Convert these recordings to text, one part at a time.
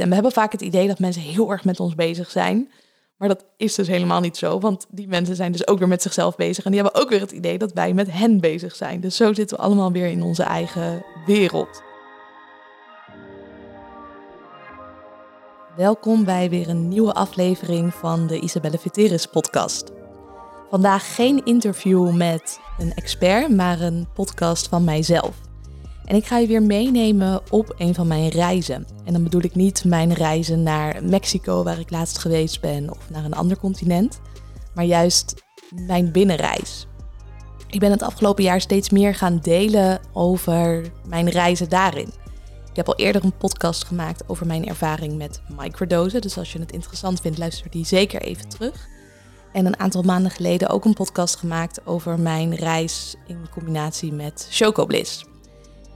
En we hebben vaak het idee dat mensen heel erg met ons bezig zijn. Maar dat is dus helemaal niet zo, want die mensen zijn dus ook weer met zichzelf bezig. En die hebben ook weer het idee dat wij met hen bezig zijn. Dus zo zitten we allemaal weer in onze eigen wereld. Welkom bij weer een nieuwe aflevering van de Isabelle Viteris podcast. Vandaag geen interview met een expert, maar een podcast van mijzelf. En ik ga je weer meenemen op een van mijn reizen. En dan bedoel ik niet mijn reizen naar Mexico, waar ik laatst geweest ben, of naar een ander continent, maar juist mijn binnenreis. Ik ben het afgelopen jaar steeds meer gaan delen over mijn reizen daarin. Ik heb al eerder een podcast gemaakt over mijn ervaring met microdosen. Dus als je het interessant vindt, luister die zeker even terug. En een aantal maanden geleden ook een podcast gemaakt over mijn reis in combinatie met Chocobliss.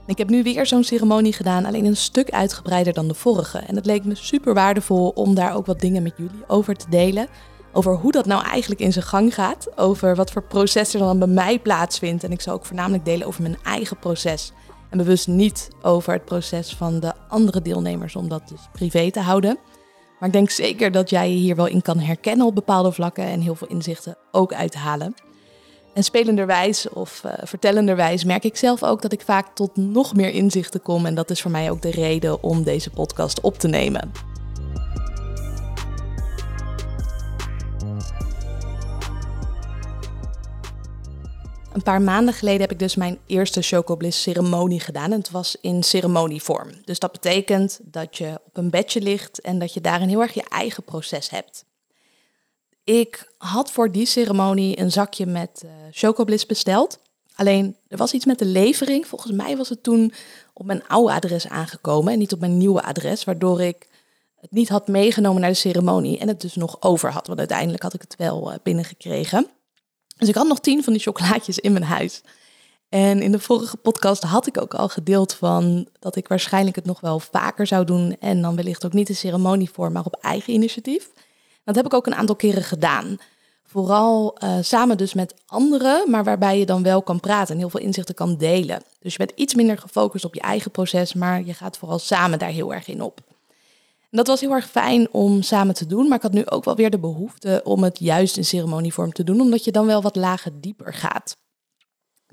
Ik heb nu weer zo'n ceremonie gedaan, alleen een stuk uitgebreider dan de vorige. En het leek me super waardevol om daar ook wat dingen met jullie over te delen. Over hoe dat nou eigenlijk in zijn gang gaat. Over wat voor proces er dan bij mij plaatsvindt. En ik zal ook voornamelijk delen over mijn eigen proces. En bewust niet over het proces van de andere deelnemers, om dat dus privé te houden. Maar ik denk zeker dat jij je hier wel in kan herkennen op bepaalde vlakken en heel veel inzichten ook uithalen. En spelenderwijs of uh, vertellenderwijs merk ik zelf ook dat ik vaak tot nog meer inzichten kom. En dat is voor mij ook de reden om deze podcast op te nemen. Een paar maanden geleden heb ik dus mijn eerste Chocobliss ceremonie gedaan. En het was in ceremonievorm. Dus dat betekent dat je op een bedje ligt en dat je daarin heel erg je eigen proces hebt. Ik had voor die ceremonie een zakje met uh, chocobliss besteld. Alleen er was iets met de levering. Volgens mij was het toen op mijn oude adres aangekomen en niet op mijn nieuwe adres, waardoor ik het niet had meegenomen naar de ceremonie en het dus nog over had. Want uiteindelijk had ik het wel uh, binnengekregen. Dus ik had nog tien van die chocolaatjes in mijn huis. En in de vorige podcast had ik ook al gedeeld van dat ik waarschijnlijk het nog wel vaker zou doen. En dan wellicht ook niet de ceremonie voor, maar op eigen initiatief. Dat heb ik ook een aantal keren gedaan. Vooral uh, samen dus met anderen, maar waarbij je dan wel kan praten en heel veel inzichten kan delen. Dus je bent iets minder gefocust op je eigen proces, maar je gaat vooral samen daar heel erg in op. En dat was heel erg fijn om samen te doen, maar ik had nu ook wel weer de behoefte om het juist in ceremonievorm te doen, omdat je dan wel wat lager dieper gaat.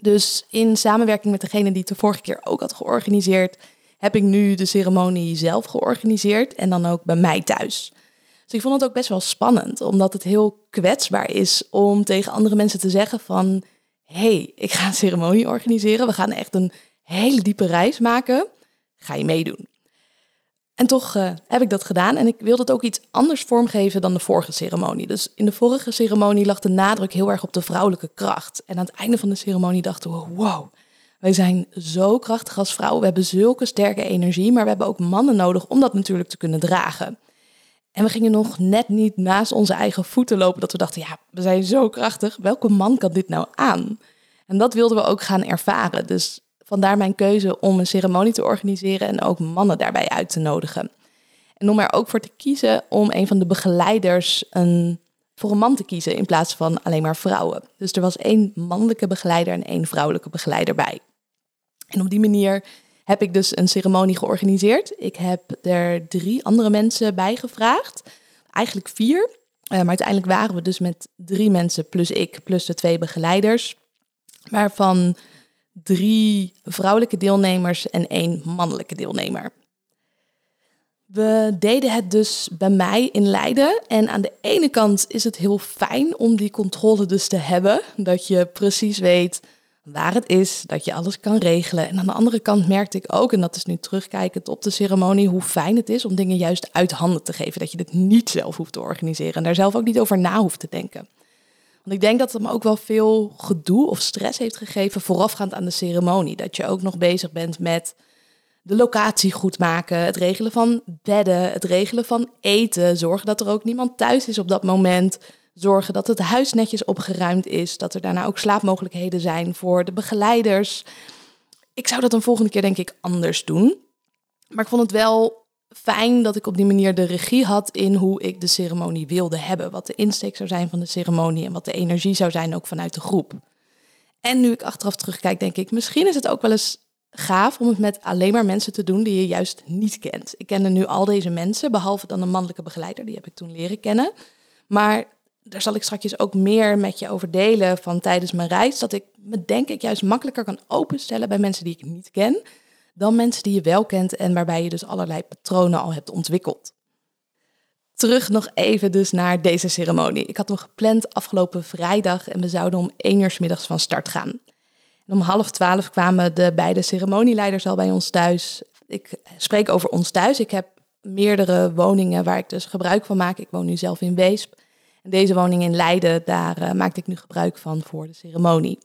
Dus in samenwerking met degene die het de vorige keer ook had georganiseerd, heb ik nu de ceremonie zelf georganiseerd en dan ook bij mij thuis. Dus ik vond het ook best wel spannend, omdat het heel kwetsbaar is om tegen andere mensen te zeggen van... hey, ik ga een ceremonie organiseren, we gaan echt een hele diepe reis maken. Ga je meedoen? En toch uh, heb ik dat gedaan en ik wilde het ook iets anders vormgeven dan de vorige ceremonie. Dus in de vorige ceremonie lag de nadruk heel erg op de vrouwelijke kracht. En aan het einde van de ceremonie dachten we, wow, wij zijn zo krachtig als vrouwen. We hebben zulke sterke energie, maar we hebben ook mannen nodig om dat natuurlijk te kunnen dragen. En we gingen nog net niet naast onze eigen voeten lopen dat we dachten, ja, we zijn zo krachtig. Welke man kan dit nou aan? En dat wilden we ook gaan ervaren. Dus vandaar mijn keuze om een ceremonie te organiseren en ook mannen daarbij uit te nodigen. En om er ook voor te kiezen om een van de begeleiders een, voor een man te kiezen in plaats van alleen maar vrouwen. Dus er was één mannelijke begeleider en één vrouwelijke begeleider bij. En op die manier heb ik dus een ceremonie georganiseerd. Ik heb er drie andere mensen bij gevraagd. Eigenlijk vier. Uh, maar uiteindelijk waren we dus met drie mensen plus ik, plus de twee begeleiders. Waarvan drie vrouwelijke deelnemers en één mannelijke deelnemer. We deden het dus bij mij in Leiden. En aan de ene kant is het heel fijn om die controle dus te hebben. Dat je precies weet waar het is, dat je alles kan regelen. En aan de andere kant merkte ik ook, en dat is nu terugkijkend op de ceremonie, hoe fijn het is om dingen juist uit handen te geven. Dat je dit niet zelf hoeft te organiseren en daar zelf ook niet over na hoeft te denken. Want ik denk dat het me ook wel veel gedoe of stress heeft gegeven voorafgaand aan de ceremonie. Dat je ook nog bezig bent met de locatie goed maken, het regelen van bedden, het regelen van eten, zorgen dat er ook niemand thuis is op dat moment zorgen dat het huis netjes opgeruimd is, dat er daarna ook slaapmogelijkheden zijn voor de begeleiders. Ik zou dat een volgende keer denk ik anders doen. Maar ik vond het wel fijn dat ik op die manier de regie had in hoe ik de ceremonie wilde hebben. Wat de insteek zou zijn van de ceremonie en wat de energie zou zijn ook vanuit de groep. En nu ik achteraf terugkijk, denk ik, misschien is het ook wel eens gaaf om het met alleen maar mensen te doen die je juist niet kent. Ik kende nu al deze mensen, behalve dan een mannelijke begeleider, die heb ik toen leren kennen. Maar daar zal ik straks ook meer met je over delen van tijdens mijn reis. Dat ik me denk ik juist makkelijker kan openstellen bij mensen die ik niet ken, dan mensen die je wel kent en waarbij je dus allerlei patronen al hebt ontwikkeld. Terug nog even dus naar deze ceremonie. Ik had hem gepland afgelopen vrijdag en we zouden om één uur s middags van start gaan. Om half twaalf kwamen de beide ceremonieleiders al bij ons thuis. Ik spreek over ons thuis. Ik heb meerdere woningen waar ik dus gebruik van maak. Ik woon nu zelf in Weesp. Deze woning in Leiden, daar uh, maakte ik nu gebruik van voor de ceremonie.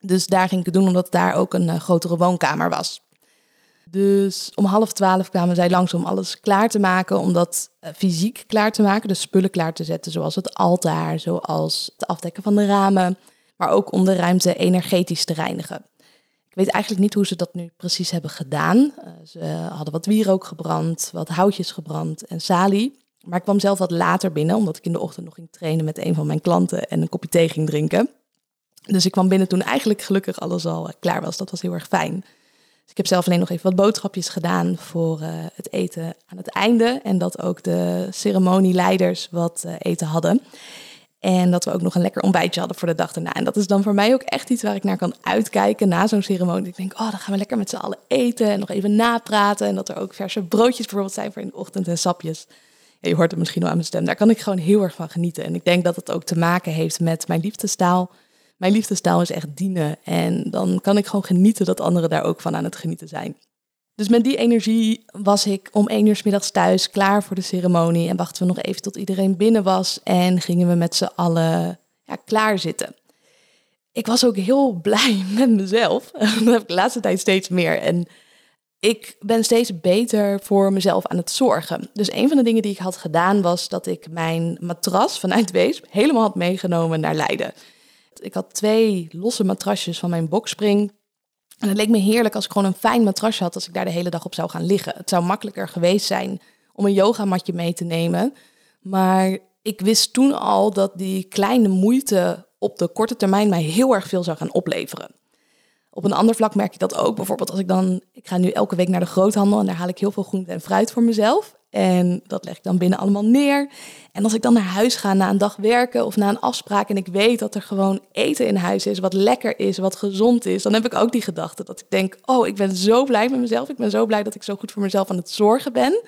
Dus daar ging ik het doen omdat daar ook een uh, grotere woonkamer was. Dus om half twaalf kwamen zij langs om alles klaar te maken, om dat uh, fysiek klaar te maken, dus spullen klaar te zetten, zoals het altaar, zoals het afdekken van de ramen, maar ook om de ruimte energetisch te reinigen. Ik weet eigenlijk niet hoe ze dat nu precies hebben gedaan. Ze hadden wat wierook gebrand, wat houtjes gebrand en salie. Maar ik kwam zelf wat later binnen, omdat ik in de ochtend nog ging trainen met een van mijn klanten en een kopje thee ging drinken. Dus ik kwam binnen toen eigenlijk gelukkig alles al eh, klaar was. Dat was heel erg fijn. Dus ik heb zelf alleen nog even wat boodschapjes gedaan voor uh, het eten aan het einde. En dat ook de ceremonieleiders wat uh, eten hadden. En dat we ook nog een lekker ontbijtje hadden voor de dag daarna. En dat is dan voor mij ook echt iets waar ik naar kan uitkijken na zo'n ceremonie. Ik denk, oh, dan gaan we lekker met z'n allen eten en nog even napraten. En dat er ook verse broodjes bijvoorbeeld zijn voor in de ochtend en sapjes. Je hoort het misschien wel aan mijn stem. Daar kan ik gewoon heel erg van genieten. En ik denk dat het ook te maken heeft met mijn liefdestaal mijn liefdestaal is echt dienen. En dan kan ik gewoon genieten dat anderen daar ook van aan het genieten zijn. Dus met die energie was ik om één uur s middags thuis, klaar voor de ceremonie. En wachten we nog even tot iedereen binnen was. En gingen we met z'n allen ja, klaar zitten. Ik was ook heel blij met mezelf. Dat heb ik de laatste tijd steeds meer. En ik ben steeds beter voor mezelf aan het zorgen. Dus een van de dingen die ik had gedaan was dat ik mijn matras vanuit Weesp helemaal had meegenomen naar Leiden. Ik had twee losse matrasjes van mijn bokspring. En het leek me heerlijk als ik gewoon een fijn matrasje had als ik daar de hele dag op zou gaan liggen. Het zou makkelijker geweest zijn om een yogamatje mee te nemen. Maar ik wist toen al dat die kleine moeite op de korte termijn mij heel erg veel zou gaan opleveren. Op een ander vlak merk ik dat ook. Bijvoorbeeld als ik dan, ik ga nu elke week naar de groothandel en daar haal ik heel veel groente en fruit voor mezelf. En dat leg ik dan binnen allemaal neer. En als ik dan naar huis ga na een dag werken of na een afspraak en ik weet dat er gewoon eten in huis is, wat lekker is, wat gezond is, dan heb ik ook die gedachte dat ik denk, oh, ik ben zo blij met mezelf. Ik ben zo blij dat ik zo goed voor mezelf aan het zorgen ben.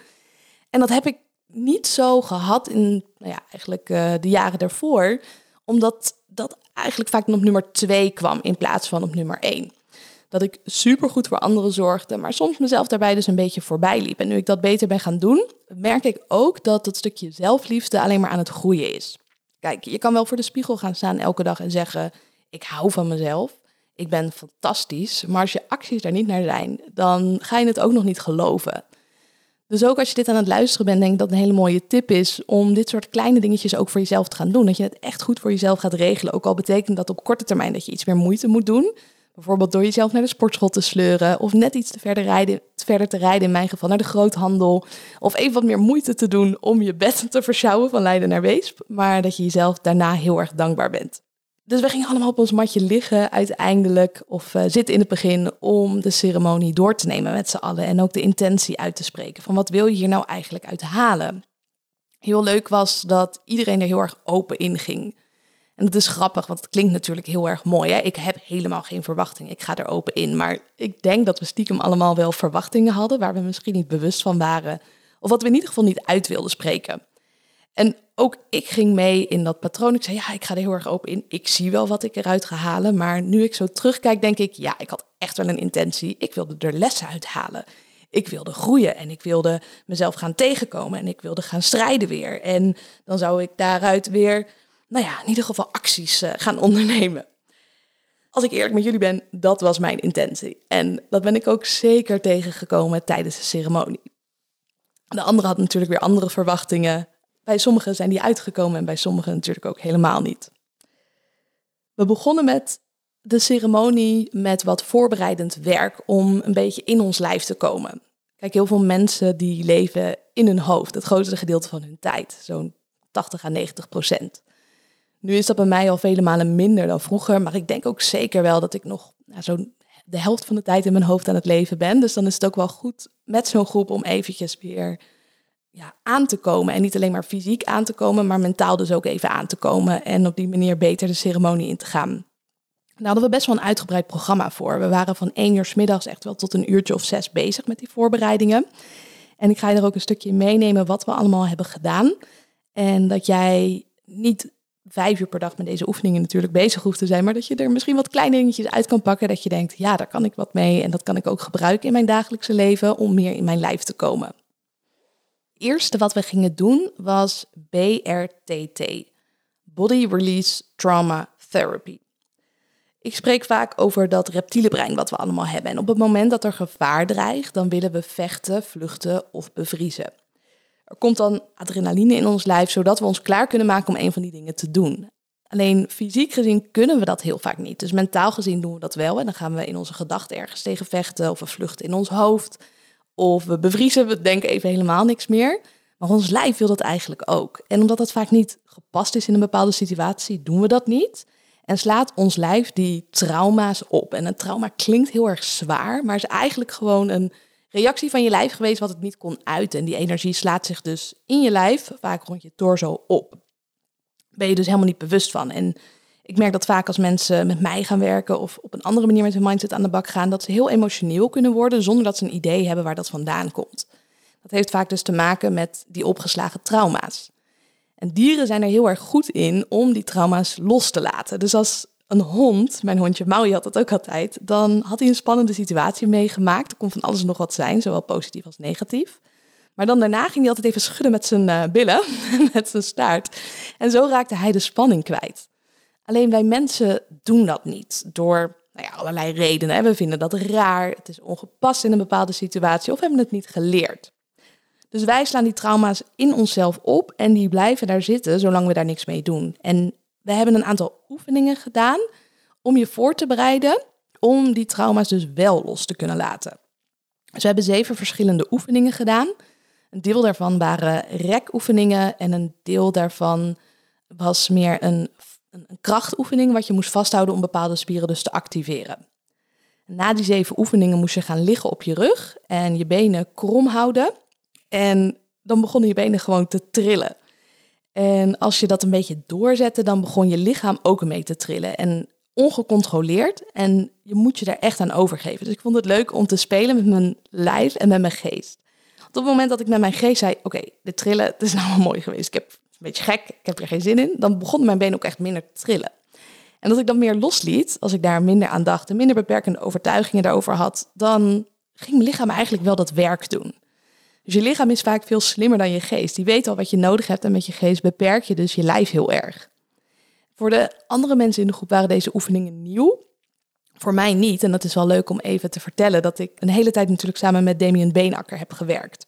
En dat heb ik niet zo gehad in nou ja, eigenlijk uh, de jaren daarvoor, omdat dat eigenlijk vaak op nummer twee kwam in plaats van op nummer één dat ik super goed voor anderen zorgde, maar soms mezelf daarbij dus een beetje voorbij liep. En nu ik dat beter ben gaan doen, merk ik ook dat dat stukje zelfliefde alleen maar aan het groeien is. Kijk, je kan wel voor de spiegel gaan staan elke dag en zeggen: Ik hou van mezelf. Ik ben fantastisch. Maar als je acties daar niet naar zijn, dan ga je het ook nog niet geloven. Dus ook als je dit aan het luisteren bent, denk ik dat een hele mooie tip is om dit soort kleine dingetjes ook voor jezelf te gaan doen. Dat je het echt goed voor jezelf gaat regelen. Ook al betekent dat op korte termijn dat je iets meer moeite moet doen. Bijvoorbeeld door jezelf naar de sportschool te sleuren of net iets te verder, rijden, verder te rijden, in mijn geval naar de groothandel. Of even wat meer moeite te doen om je bed te versjouwen van Leiden naar Weesp. Maar dat je jezelf daarna heel erg dankbaar bent. Dus we gingen allemaal op ons matje liggen uiteindelijk, of uh, zitten in het begin, om de ceremonie door te nemen met z'n allen. En ook de intentie uit te spreken van wat wil je hier nou eigenlijk uit halen. Heel leuk was dat iedereen er heel erg open in ging. En dat is grappig, want het klinkt natuurlijk heel erg mooi. Hè? Ik heb helemaal geen verwachting. Ik ga er open in. Maar ik denk dat we stiekem allemaal wel verwachtingen hadden waar we misschien niet bewust van waren. Of wat we in ieder geval niet uit wilden spreken. En ook ik ging mee in dat patroon. Ik zei, ja, ik ga er heel erg open in. Ik zie wel wat ik eruit ga halen. Maar nu ik zo terugkijk, denk ik, ja, ik had echt wel een intentie. Ik wilde er lessen uithalen. Ik wilde groeien en ik wilde mezelf gaan tegenkomen. En ik wilde gaan strijden weer. En dan zou ik daaruit weer nou ja, in ieder geval acties uh, gaan ondernemen. Als ik eerlijk met jullie ben, dat was mijn intentie. En dat ben ik ook zeker tegengekomen tijdens de ceremonie. De andere had natuurlijk weer andere verwachtingen. Bij sommigen zijn die uitgekomen en bij sommigen natuurlijk ook helemaal niet. We begonnen met de ceremonie met wat voorbereidend werk om een beetje in ons lijf te komen. Kijk, heel veel mensen die leven in hun hoofd, het grootste gedeelte van hun tijd, zo'n 80 à 90 procent. Nu is dat bij mij al vele malen minder dan vroeger, maar ik denk ook zeker wel dat ik nog nou, zo'n de helft van de tijd in mijn hoofd aan het leven ben. Dus dan is het ook wel goed met zo'n groep om eventjes weer ja, aan te komen. En niet alleen maar fysiek aan te komen, maar mentaal dus ook even aan te komen. En op die manier beter de ceremonie in te gaan. Daar hadden we best wel een uitgebreid programma voor. We waren van één uur s middags echt wel tot een uurtje of zes bezig met die voorbereidingen. En ik ga je er ook een stukje meenemen wat we allemaal hebben gedaan. En dat jij niet vijf uur per dag met deze oefeningen natuurlijk bezig hoeft te zijn, maar dat je er misschien wat kleine dingetjes uit kan pakken. Dat je denkt, ja, daar kan ik wat mee en dat kan ik ook gebruiken in mijn dagelijkse leven om meer in mijn lijf te komen. Het eerste wat we gingen doen was BRTT, Body Release Trauma Therapy. Ik spreek vaak over dat reptiele brein wat we allemaal hebben. En op het moment dat er gevaar dreigt, dan willen we vechten, vluchten of bevriezen. Er komt dan adrenaline in ons lijf, zodat we ons klaar kunnen maken om een van die dingen te doen. Alleen fysiek gezien kunnen we dat heel vaak niet. Dus mentaal gezien doen we dat wel. En dan gaan we in onze gedachten ergens tegen vechten. Of we vluchten in ons hoofd. Of we bevriezen, we denken even helemaal niks meer. Maar ons lijf wil dat eigenlijk ook. En omdat dat vaak niet gepast is in een bepaalde situatie, doen we dat niet. En slaat ons lijf die trauma's op. En een trauma klinkt heel erg zwaar, maar is eigenlijk gewoon een reactie van je lijf geweest wat het niet kon uiten. En die energie slaat zich dus in je lijf, vaak rond je torso, op. Ben je dus helemaal niet bewust van. En ik merk dat vaak als mensen met mij gaan werken of op een andere manier met hun mindset aan de bak gaan, dat ze heel emotioneel kunnen worden zonder dat ze een idee hebben waar dat vandaan komt. Dat heeft vaak dus te maken met die opgeslagen trauma's. En dieren zijn er heel erg goed in om die trauma's los te laten. Dus als een hond, mijn hondje Maui had dat ook altijd, dan had hij een spannende situatie meegemaakt. Er kon van alles nog wat zijn, zowel positief als negatief. Maar dan daarna ging hij altijd even schudden met zijn uh, billen, met zijn staart. En zo raakte hij de spanning kwijt. Alleen wij mensen doen dat niet door nou ja, allerlei redenen. We vinden dat raar, het is ongepast in een bepaalde situatie of hebben het niet geleerd. Dus wij slaan die trauma's in onszelf op en die blijven daar zitten zolang we daar niks mee doen. En we hebben een aantal oefeningen gedaan om je voor te bereiden om die trauma's dus wel los te kunnen laten. Dus we hebben zeven verschillende oefeningen gedaan. Een deel daarvan waren rekoefeningen en een deel daarvan was meer een, een, krachtoefening wat je moest vasthouden om bepaalde spieren dus te activeren. Na die zeven oefeningen moest je gaan liggen op je rug en je benen krom houden. En dan begonnen je benen gewoon te trillen. En als je dat een beetje doorzette, dan begon je lichaam ook mee te trillen. En ongecontroleerd. En je moet je daar echt aan overgeven. Dus ik vond het leuk om te spelen met mijn lijf en met mijn geest. Op het moment dat ik met mijn geest zei: Oké, de trillen, het is nou wel mooi geweest. Ik heb een beetje gek, ik heb er geen zin in. Dan begon mijn been ook echt minder te trillen. En dat ik dan meer losliet, als ik daar minder aan dacht en minder beperkende overtuigingen daarover had, dan ging mijn lichaam eigenlijk wel dat werk doen. Dus je lichaam is vaak veel slimmer dan je geest. Die weet al wat je nodig hebt en met je geest beperk je dus je lijf heel erg. Voor de andere mensen in de groep waren deze oefeningen nieuw. Voor mij niet. En dat is wel leuk om even te vertellen dat ik een hele tijd natuurlijk samen met Damien Beenakker heb gewerkt.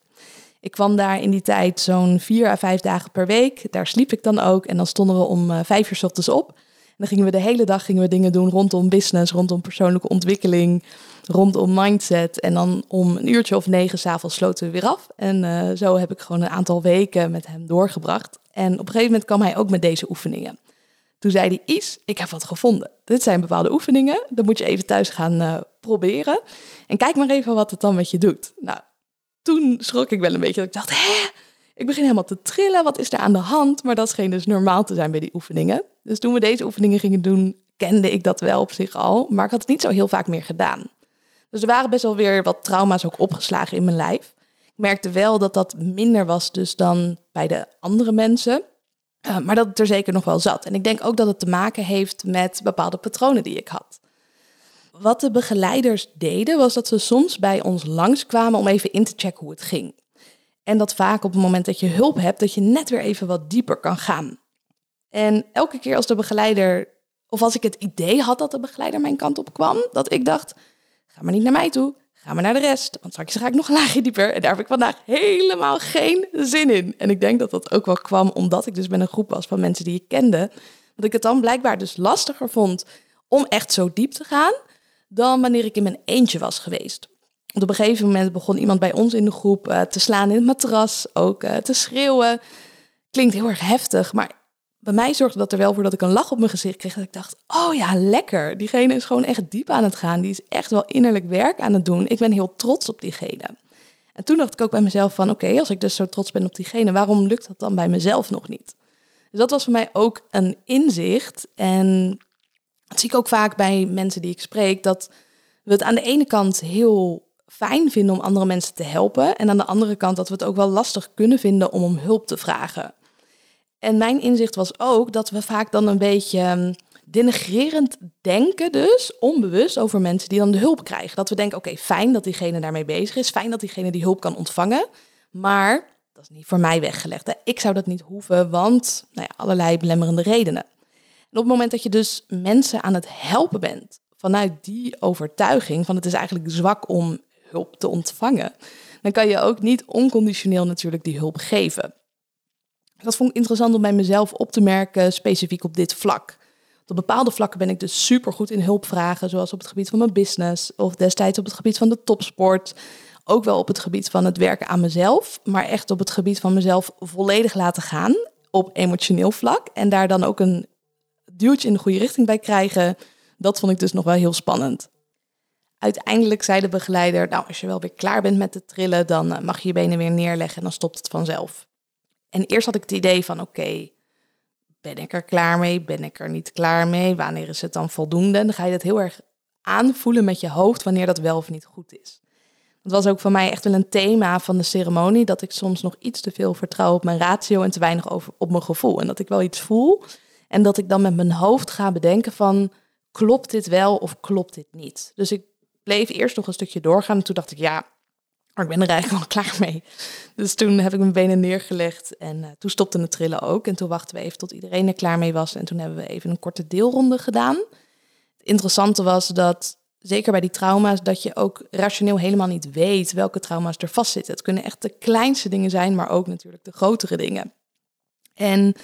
Ik kwam daar in die tijd zo'n vier à vijf dagen per week. Daar sliep ik dan ook. En dan stonden we om uh, vijf uur s ochtends op. En dan gingen we de hele dag gingen we dingen doen rondom business, rondom persoonlijke ontwikkeling, rondom mindset. En dan om een uurtje of negen s'avonds sloten we weer af. En uh, zo heb ik gewoon een aantal weken met hem doorgebracht. En op een gegeven moment kwam hij ook met deze oefeningen. Toen zei hij, Is, ik heb wat gevonden. Dit zijn bepaalde oefeningen. Dat moet je even thuis gaan uh, proberen. En kijk maar even wat het dan met je doet. Nou, toen schrok ik wel een beetje. Ik dacht, hè? Ik begin helemaal te trillen. Wat is er aan de hand? Maar dat scheen dus normaal te zijn bij die oefeningen. Dus toen we deze oefeningen gingen doen, kende ik dat wel op zich al. Maar ik had het niet zo heel vaak meer gedaan. Dus er waren best wel weer wat trauma's ook opgeslagen in mijn lijf. Ik merkte wel dat dat minder was dus dan bij de andere mensen. Uh, maar dat het er zeker nog wel zat. En ik denk ook dat het te maken heeft met bepaalde patronen die ik had. Wat de begeleiders deden, was dat ze soms bij ons langskwamen om even in te checken hoe het ging. En dat vaak op het moment dat je hulp hebt, dat je net weer even wat dieper kan gaan. En elke keer als de begeleider, of als ik het idee had dat de begeleider mijn kant op kwam, dat ik dacht, ga maar niet naar mij toe, ga maar naar de rest. Want straks ga ik nog een laagje dieper. En daar heb ik vandaag helemaal geen zin in. En ik denk dat dat ook wel kwam omdat ik dus met een groep was van mensen die ik kende. Dat ik het dan blijkbaar dus lastiger vond om echt zo diep te gaan dan wanneer ik in mijn eentje was geweest. Op een gegeven moment begon iemand bij ons in de groep uh, te slaan in het matras, ook uh, te schreeuwen. Klinkt heel erg heftig, maar bij mij zorgde dat er wel voor dat ik een lach op mijn gezicht kreeg. Dat ik dacht, oh ja, lekker. Diegene is gewoon echt diep aan het gaan. Die is echt wel innerlijk werk aan het doen. Ik ben heel trots op diegene. En toen dacht ik ook bij mezelf van, oké, als ik dus zo trots ben op diegene, waarom lukt dat dan bij mezelf nog niet? Dus dat was voor mij ook een inzicht. En dat zie ik ook vaak bij mensen die ik spreek, dat we het aan de ene kant heel fijn vinden om andere mensen te helpen. En aan de andere kant dat we het ook wel lastig kunnen vinden om om hulp te vragen. En mijn inzicht was ook dat we vaak dan een beetje ehm, denigrerend denken, dus onbewust over mensen die dan de hulp krijgen. Dat we denken, oké, fijn dat diegene daarmee bezig is, fijn dat diegene die hulp kan ontvangen, maar dat is niet voor mij weggelegd. Hè. Ik zou dat niet hoeven, want nou ja, allerlei belemmerende redenen. En op het moment dat je dus mensen aan het helpen bent vanuit die overtuiging van het is eigenlijk zwak om hulp te ontvangen, dan kan je ook niet onconditioneel natuurlijk die hulp geven. Dat vond ik interessant om bij mezelf op te merken, specifiek op dit vlak. Op bepaalde vlakken ben ik dus super goed in hulpvragen, zoals op het gebied van mijn business of destijds op het gebied van de topsport. Ook wel op het gebied van het werken aan mezelf, maar echt op het gebied van mezelf volledig laten gaan op emotioneel vlak. En daar dan ook een duwtje in de goede richting bij krijgen. Dat vond ik dus nog wel heel spannend. Uiteindelijk zei de begeleider, nou als je wel weer klaar bent met het trillen, dan eh, mag je je benen weer neerleggen en dan stopt het vanzelf. En eerst had ik het idee van oké, ben ik er klaar mee? Ben ik er niet klaar mee? Wanneer is het dan voldoende? dan ga je dat heel erg aanvoelen met je hoofd wanneer dat wel of niet goed is. Het was ook voor mij echt wel een thema van de ceremonie dat ik soms nog iets te veel vertrouw op mijn ratio en te weinig over, op mijn gevoel. En dat ik wel iets voel en dat ik dan met mijn hoofd ga bedenken van klopt dit wel of klopt dit niet? Dus ik bleef eerst nog een stukje doorgaan en toen dacht ik ja, maar ik ben er eigenlijk wel klaar mee. Dus toen heb ik mijn benen neergelegd en uh, toen stopte het trillen ook. En toen wachten we even tot iedereen er klaar mee was. En toen hebben we even een korte deelronde gedaan. Het interessante was dat, zeker bij die trauma's, dat je ook rationeel helemaal niet weet welke trauma's er vastzitten. Het kunnen echt de kleinste dingen zijn, maar ook natuurlijk de grotere dingen. En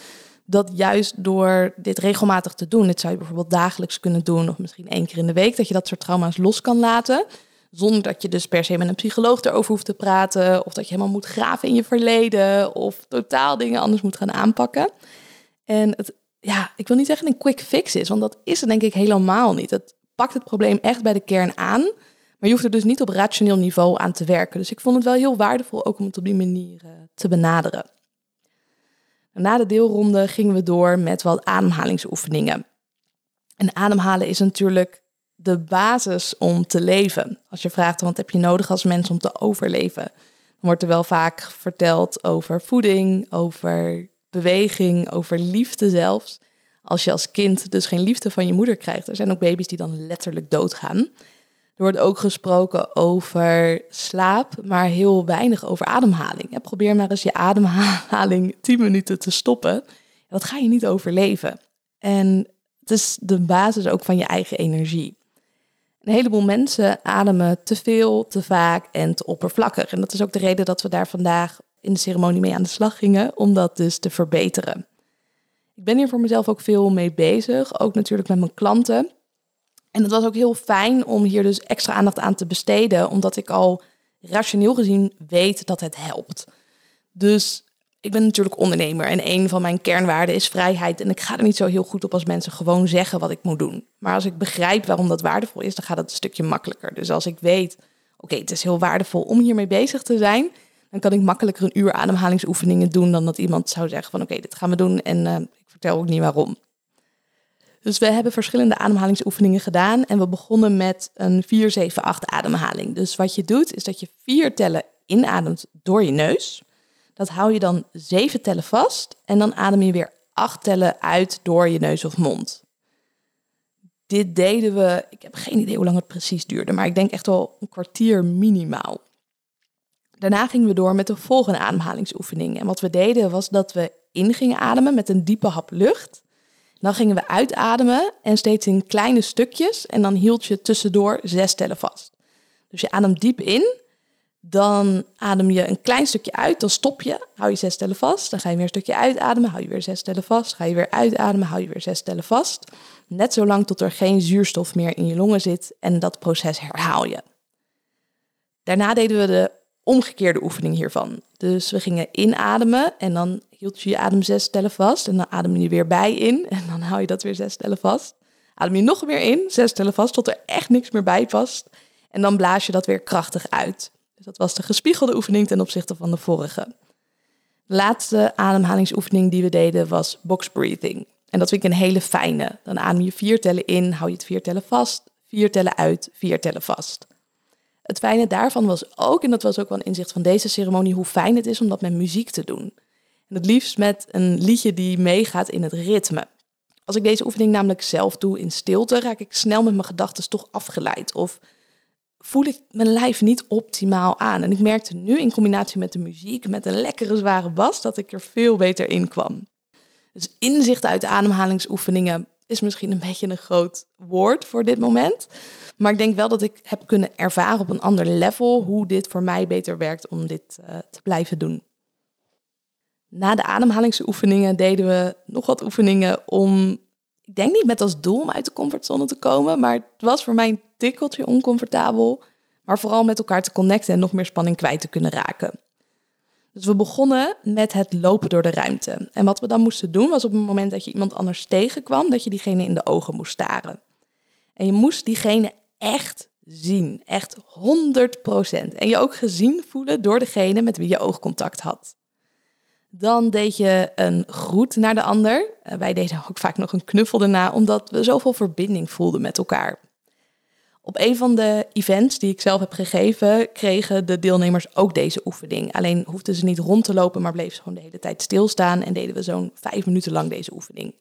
dat juist door dit regelmatig te doen, dit zou je bijvoorbeeld dagelijks kunnen doen, of misschien één keer in de week, dat je dat soort trauma's los kan laten. Zonder dat je dus per se met een psycholoog erover hoeft te praten. Of dat je helemaal moet graven in je verleden. Of totaal dingen anders moet gaan aanpakken. En het, ja, ik wil niet zeggen een quick fix is. Want dat is het denk ik helemaal niet. Het pakt het probleem echt bij de kern aan. Maar je hoeft er dus niet op rationeel niveau aan te werken. Dus ik vond het wel heel waardevol ook om het op die manier uh, te benaderen. Na de deelronde gingen we door met wat ademhalingsoefeningen. En ademhalen is natuurlijk de basis om te leven. Als je vraagt wat heb je nodig als mens om te overleven, dan wordt er wel vaak verteld over voeding, over beweging, over liefde zelfs. Als je als kind dus geen liefde van je moeder krijgt, er zijn ook baby's die dan letterlijk doodgaan. Er wordt ook gesproken over slaap, maar heel weinig over ademhaling. probeer maar eens je ademhaling 10 minuten te stoppen. Dat ga je niet overleven. En het is de basis ook van je eigen energie. Een heleboel mensen ademen te veel, te vaak en te oppervlakkig. En dat is ook de reden dat we daar vandaag in de ceremonie mee aan de slag gingen, om dat dus te verbeteren. Ik ben hier voor mezelf ook veel mee bezig, ook natuurlijk met mijn klanten. En het was ook heel fijn om hier dus extra aandacht aan te besteden, omdat ik al rationeel gezien weet dat het helpt. Dus ik ben natuurlijk ondernemer en een van mijn kernwaarden is vrijheid. En ik ga er niet zo heel goed op als mensen gewoon zeggen wat ik moet doen. Maar als ik begrijp waarom dat waardevol is, dan gaat het een stukje makkelijker. Dus als ik weet, oké, het is heel waardevol om hiermee bezig te zijn, dan kan ik makkelijker een uur ademhalingsoefeningen doen dan dat iemand zou zeggen van oké, dit gaan we doen en uh, ik vertel ook niet waarom. Dus we hebben verschillende ademhalingsoefeningen gedaan en we begonnen met een 4-7-8 ademhaling. Dus wat je doet is dat je vier tellen inademt door je neus. Dat hou je dan zeven tellen vast en dan adem je weer acht tellen uit door je neus of mond. Dit deden we, ik heb geen idee hoe lang het precies duurde, maar ik denk echt wel een kwartier minimaal. Daarna gingen we door met de volgende ademhalingsoefening. En wat we deden was dat we in gingen ademen met een diepe hap lucht. Dan gingen we uitademen en steeds in kleine stukjes. En dan hield je tussendoor zes tellen vast. Dus je ademt diep in dan adem je een klein stukje uit, dan stop je, hou je zes tellen vast. Dan ga je weer een stukje uitademen, hou je weer zes tellen vast. Ga je weer uitademen, hou je weer zes tellen vast. Net zolang tot er geen zuurstof meer in je longen zit en dat proces herhaal je. Daarna deden we de omgekeerde oefening hiervan. Dus we gingen inademen en dan hield je je adem zes tellen vast en dan adem je weer bij in en dan hou je dat weer zes tellen vast. Adem je nog weer in, zes tellen vast tot er echt niks meer bij past en dan blaas je dat weer krachtig uit. Dus dat was de gespiegelde oefening ten opzichte van de vorige. De laatste ademhalingsoefening die we deden was box breathing. En dat vind ik een hele fijne. Dan adem je vier tellen in, hou je het vier tellen vast, vier tellen uit, vier tellen vast. Het fijne daarvan was ook, en dat was ook wel een inzicht van deze ceremonie, hoe fijn het is om dat met muziek te doen. En het liefst met een liedje die meegaat in het ritme. Als ik deze oefening namelijk zelf doe in stilte, raak ik snel met mijn gedachten toch afgeleid. Of voel ik mijn lijf niet optimaal aan. En ik merkte nu in combinatie met de muziek, met een lekkere zware bas, dat ik er veel beter in kwam. Dus inzicht uit ademhalingsoefeningen is misschien een beetje een groot woord voor dit moment. Maar ik denk wel dat ik heb kunnen ervaren op een ander level hoe dit voor mij beter werkt om dit uh, te blijven doen. Na de ademhalingsoefeningen deden we nog wat oefeningen om, ik denk niet met als doel om uit de comfortzone te komen, maar het was voor mij een tikkeltje oncomfortabel, maar vooral met elkaar te connecten en nog meer spanning kwijt te kunnen raken. Dus we begonnen met het lopen door de ruimte. En wat we dan moesten doen was op het moment dat je iemand anders tegenkwam, dat je diegene in de ogen moest staren. En je moest diegene echt zien, echt 100%. En je ook gezien voelen door degene met wie je oogcontact had. Dan deed je een groet naar de ander. Eh, wij deden ook vaak nog een knuffel daarna, omdat we zoveel verbinding voelden met elkaar. Op een van de events die ik zelf heb gegeven, kregen de deelnemers ook deze oefening. Alleen hoefden ze niet rond te lopen, maar bleven ze gewoon de hele tijd stilstaan en deden we zo'n vijf minuten lang deze oefening.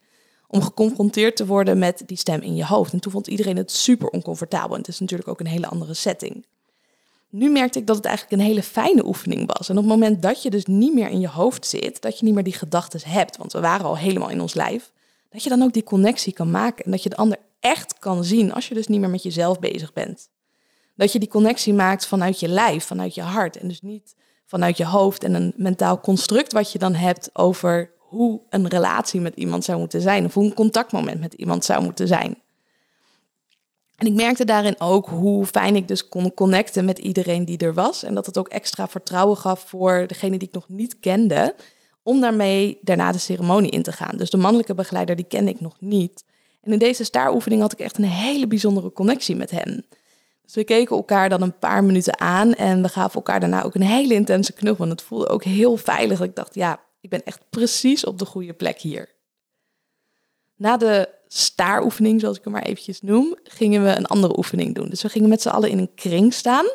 Om geconfronteerd te worden met die stem in je hoofd. En toen vond iedereen het super oncomfortabel. En het is natuurlijk ook een hele andere setting. Nu merkte ik dat het eigenlijk een hele fijne oefening was. En op het moment dat je dus niet meer in je hoofd zit, dat je niet meer die gedachten hebt, want we waren al helemaal in ons lijf, dat je dan ook die connectie kan maken en dat je de ander echt kan zien als je dus niet meer met jezelf bezig bent. Dat je die connectie maakt vanuit je lijf, vanuit je hart en dus niet vanuit je hoofd en een mentaal construct wat je dan hebt over hoe een relatie met iemand zou moeten zijn of hoe een contactmoment met iemand zou moeten zijn. En ik merkte daarin ook hoe fijn ik dus kon connecten met iedereen die er was. En dat het ook extra vertrouwen gaf voor degene die ik nog niet kende. Om daarmee daarna de ceremonie in te gaan. Dus de mannelijke begeleider, die kende ik nog niet. En in deze staaroefening had ik echt een hele bijzondere connectie met hem. Dus we keken elkaar dan een paar minuten aan en we gaven elkaar daarna ook een hele intense knuffel. En het voelde ook heel veilig. Ik dacht, ja, ik ben echt precies op de goede plek hier. Na de staaroefening, zoals ik hem maar eventjes noem, gingen we een andere oefening doen. Dus we gingen met z'n allen in een kring staan.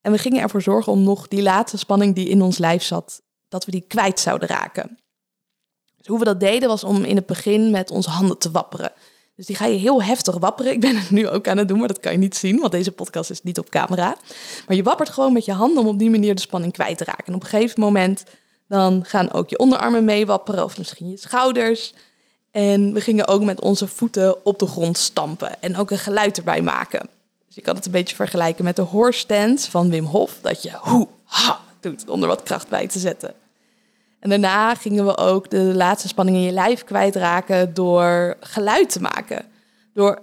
En we gingen ervoor zorgen om nog die laatste spanning die in ons lijf zat, dat we die kwijt zouden raken. Dus hoe we dat deden was om in het begin met onze handen te wapperen. Dus die ga je heel heftig wapperen. Ik ben het nu ook aan het doen, maar dat kan je niet zien, want deze podcast is niet op camera. Maar je wappert gewoon met je handen om op die manier de spanning kwijt te raken. En op een gegeven moment dan gaan ook je onderarmen mee wapperen of misschien je schouders. En we gingen ook met onze voeten op de grond stampen en ook een geluid erbij maken. Dus je kan het een beetje vergelijken met de horse van Wim Hof, dat je hoe, ha doet om er wat kracht bij te zetten. En daarna gingen we ook de laatste spanning in je lijf kwijtraken door geluid te maken. Door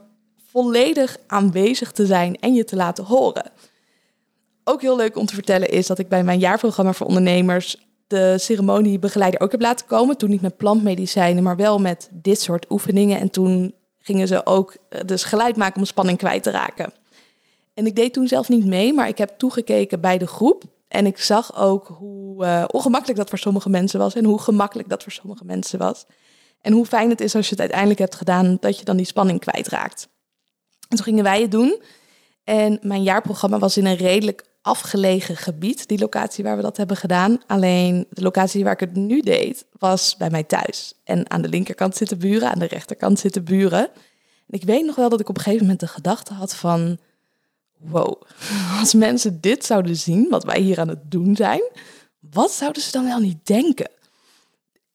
volledig aanwezig te zijn en je te laten horen. Ook heel leuk om te vertellen is dat ik bij mijn jaarprogramma voor ondernemers de ceremoniebegeleider ook heb laten komen. Toen niet met plantmedicijnen, maar wel met dit soort oefeningen. En toen gingen ze ook eh, dus geluid maken om spanning kwijt te raken. En ik deed toen zelf niet mee, maar ik heb toegekeken bij de groep. En ik zag ook hoe uh, ongemakkelijk dat voor sommige mensen was en hoe gemakkelijk dat voor sommige mensen was. En hoe fijn het is als je het uiteindelijk hebt gedaan, dat je dan die spanning kwijtraakt. En toen gingen wij het doen. En mijn jaarprogramma was in een redelijk afgelegen gebied, die locatie waar we dat hebben gedaan. Alleen de locatie waar ik het nu deed, was bij mij thuis. En aan de linkerkant zitten buren, aan de rechterkant zitten buren. En ik weet nog wel dat ik op een gegeven moment de gedachte had van... Wow, als mensen dit zouden zien, wat wij hier aan het doen zijn, wat zouden ze dan wel niet denken?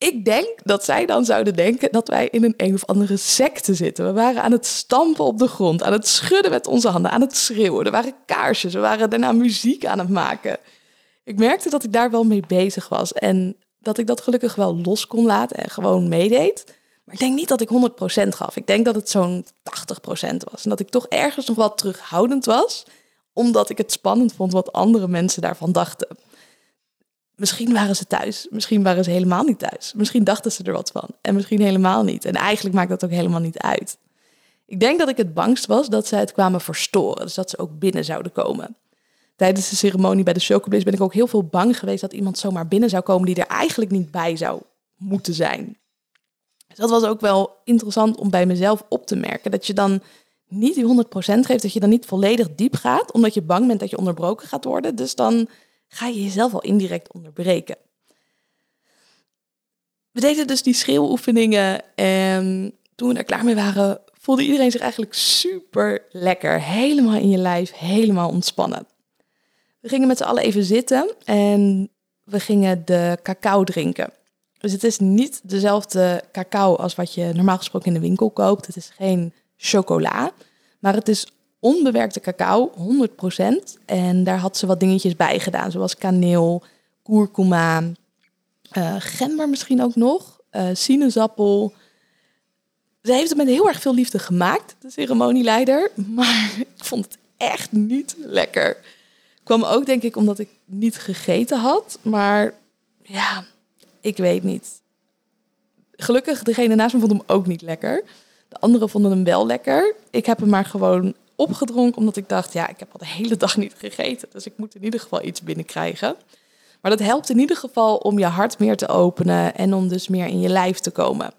Ik denk dat zij dan zouden denken dat wij in een een of andere secte zitten. We waren aan het stampen op de grond, aan het schudden met onze handen, aan het schreeuwen. Er waren kaarsjes, we waren daarna muziek aan het maken. Ik merkte dat ik daar wel mee bezig was en dat ik dat gelukkig wel los kon laten en gewoon meedeed. Maar ik denk niet dat ik 100% gaf. Ik denk dat het zo'n 80% was. En dat ik toch ergens nog wat terughoudend was, omdat ik het spannend vond wat andere mensen daarvan dachten. Misschien waren ze thuis, misschien waren ze helemaal niet thuis. Misschien dachten ze er wat van en misschien helemaal niet. En eigenlijk maakt dat ook helemaal niet uit. Ik denk dat ik het bangst was dat ze het kwamen verstoren, dus dat ze ook binnen zouden komen. Tijdens de ceremonie bij de Chocobliss ben ik ook heel veel bang geweest dat iemand zomaar binnen zou komen die er eigenlijk niet bij zou moeten zijn. Dus dat was ook wel interessant om bij mezelf op te merken. Dat je dan niet die 100% geeft, dat je dan niet volledig diep gaat, omdat je bang bent dat je onderbroken gaat worden. Dus dan ga je jezelf al indirect onderbreken. We deden dus die schreeuwoefeningen en toen we er klaar mee waren, voelde iedereen zich eigenlijk super lekker. Helemaal in je lijf, helemaal ontspannen. We gingen met z'n allen even zitten en we gingen de cacao drinken. Dus het is niet dezelfde cacao als wat je normaal gesproken in de winkel koopt. Het is geen chocola, maar het is onbewerkte cacao, 100%. En daar had ze wat dingetjes bij gedaan, zoals kaneel, kurkuma, uh, gember misschien ook nog, uh, sinaasappel. Ze heeft het met heel erg veel liefde gemaakt, de ceremonieleider. Maar ik vond het echt niet lekker. Kwam ook denk ik omdat ik niet gegeten had. Maar ja, ik weet niet. Gelukkig, degene naast me vond hem ook niet lekker. De anderen vonden hem wel lekker. Ik heb hem maar gewoon opgedronken omdat ik dacht, ja, ik heb al de hele dag niet gegeten. Dus ik moet in ieder geval iets binnenkrijgen. Maar dat helpt in ieder geval om je hart meer te openen en om dus meer in je lijf te komen.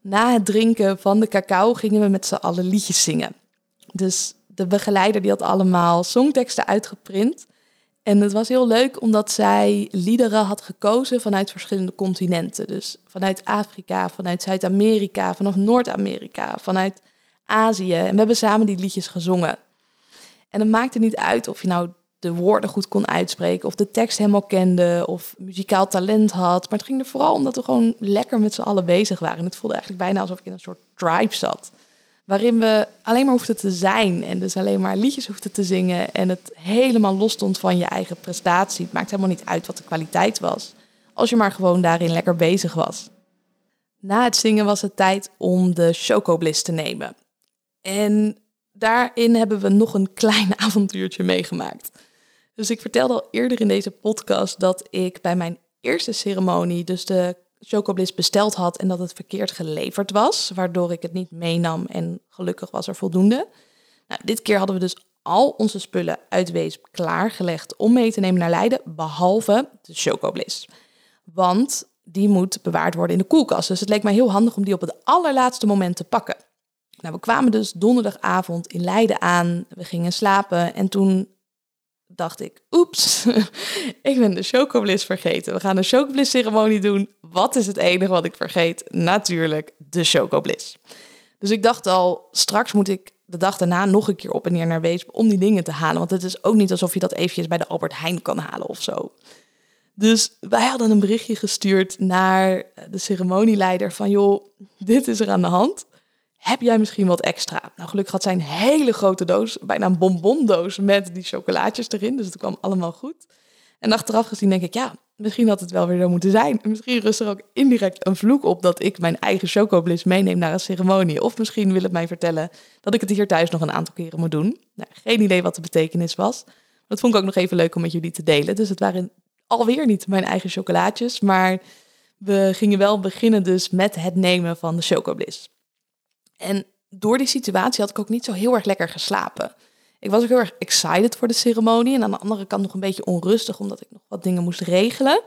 Na het drinken van de cacao gingen we met z'n allen liedjes zingen. Dus de begeleider die had allemaal songteksten uitgeprint. En het was heel leuk omdat zij liederen had gekozen vanuit verschillende continenten. Dus vanuit Afrika, vanuit Zuid-Amerika, vanaf Noord-Amerika, vanuit Azië. En we hebben samen die liedjes gezongen. En het maakte niet uit of je nou de woorden goed kon uitspreken, of de tekst helemaal kende, of muzikaal talent had. Maar het ging er vooral om dat we gewoon lekker met z'n allen bezig waren. En het voelde eigenlijk bijna alsof ik in een soort tribe zat waarin we alleen maar hoefden te zijn en dus alleen maar liedjes hoefden te zingen en het helemaal los stond van je eigen prestatie. Het maakt helemaal niet uit wat de kwaliteit was, als je maar gewoon daarin lekker bezig was. Na het zingen was het tijd om de chocobliss te nemen. En daarin hebben we nog een klein avontuurtje meegemaakt. Dus ik vertelde al eerder in deze podcast dat ik bij mijn eerste ceremonie, dus de Chocobliss besteld had en dat het verkeerd geleverd was, waardoor ik het niet meenam en gelukkig was er voldoende. Nou, dit keer hadden we dus al onze spullen uit Weesp klaargelegd om mee te nemen naar Leiden, behalve de Chocobliss. Want die moet bewaard worden in de koelkast. Dus het leek mij heel handig om die op het allerlaatste moment te pakken. Nou, we kwamen dus donderdagavond in Leiden aan. We gingen slapen en toen dacht ik, oeps, ik ben de chocobliss vergeten. We gaan een chocobliss ceremonie doen. Wat is het enige wat ik vergeet? Natuurlijk de chocobliss. Dus ik dacht al, straks moet ik de dag daarna nog een keer op en neer naar Weesp om die dingen te halen. Want het is ook niet alsof je dat eventjes bij de Albert Heijn kan halen of zo. Dus wij hadden een berichtje gestuurd naar de ceremonieleider van joh, dit is er aan de hand heb jij misschien wat extra? Nou, gelukkig had zij een hele grote doos, bijna een bonbondoos met die chocolaatjes erin. Dus het kwam allemaal goed. En achteraf gezien denk ik, ja, misschien had het wel weer zo moeten zijn. misschien rust er ook indirect een vloek op dat ik mijn eigen chocobliss meeneem naar een ceremonie. Of misschien wil het mij vertellen dat ik het hier thuis nog een aantal keren moet doen. Nou, geen idee wat de betekenis was. Dat vond ik ook nog even leuk om met jullie te delen. Dus het waren alweer niet mijn eigen chocolaatjes, maar we gingen wel beginnen dus met het nemen van de chocobliss. En door die situatie had ik ook niet zo heel erg lekker geslapen. Ik was ook heel erg excited voor de ceremonie en aan de andere kant nog een beetje onrustig omdat ik nog wat dingen moest regelen.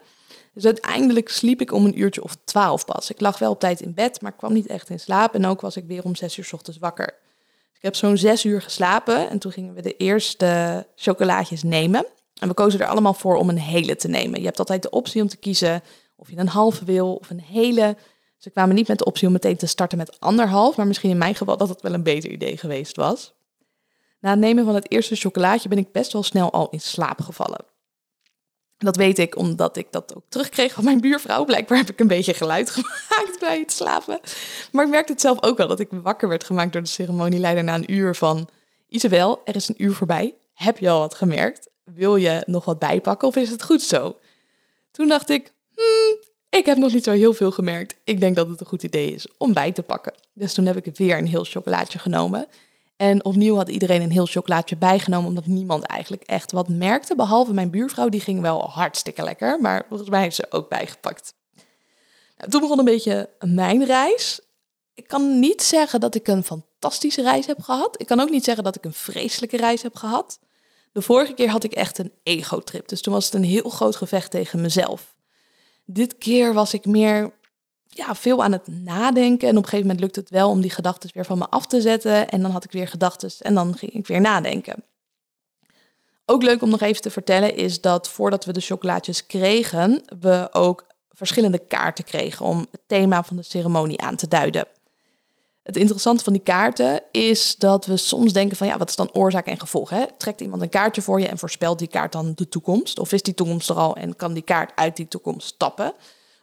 Dus uiteindelijk sliep ik om een uurtje of twaalf pas. Ik lag wel op tijd in bed, maar kwam niet echt in slaap. En ook was ik weer om zes uur ochtends wakker. Dus ik heb zo'n zes uur geslapen en toen gingen we de eerste chocolaatjes nemen. En we kozen er allemaal voor om een hele te nemen. Je hebt altijd de optie om te kiezen of je een halve wil of een hele. Ze kwamen niet met de optie om meteen te starten met anderhalf, maar misschien in mijn geval dat het wel een beter idee geweest was. Na het nemen van het eerste chocolaatje ben ik best wel snel al in slaap gevallen. Dat weet ik omdat ik dat ook terugkreeg van mijn buurvrouw. Blijkbaar heb ik een beetje geluid gemaakt bij het slapen. Maar ik merkte het zelf ook wel dat ik wakker werd gemaakt door de ceremonieleider na een uur van... Isabel, er is een uur voorbij. Heb je al wat gemerkt? Wil je nog wat bijpakken of is het goed zo? Toen dacht ik, hmm, ik heb nog niet zo heel veel gemerkt. Ik denk dat het een goed idee is om bij te pakken. Dus toen heb ik weer een heel chocolaatje genomen. En opnieuw had iedereen een heel chocolaatje bijgenomen, omdat niemand eigenlijk echt wat merkte. Behalve mijn buurvrouw, die ging wel hartstikke lekker, maar volgens mij heeft ze ook bijgepakt. Nou, toen begon een beetje mijn reis. Ik kan niet zeggen dat ik een fantastische reis heb gehad. Ik kan ook niet zeggen dat ik een vreselijke reis heb gehad. De vorige keer had ik echt een ego-trip, dus toen was het een heel groot gevecht tegen mezelf. Dit keer was ik meer ja, veel aan het nadenken. En op een gegeven moment lukt het wel om die gedachten weer van me af te zetten. En dan had ik weer gedachten en dan ging ik weer nadenken. Ook leuk om nog even te vertellen is dat voordat we de chocolaatjes kregen, we ook verschillende kaarten kregen om het thema van de ceremonie aan te duiden. Het interessante van die kaarten is dat we soms denken van ja, wat is dan oorzaak en gevolg? Hè? Trekt iemand een kaartje voor je en voorspelt die kaart dan de toekomst? Of is die toekomst er al en kan die kaart uit die toekomst stappen?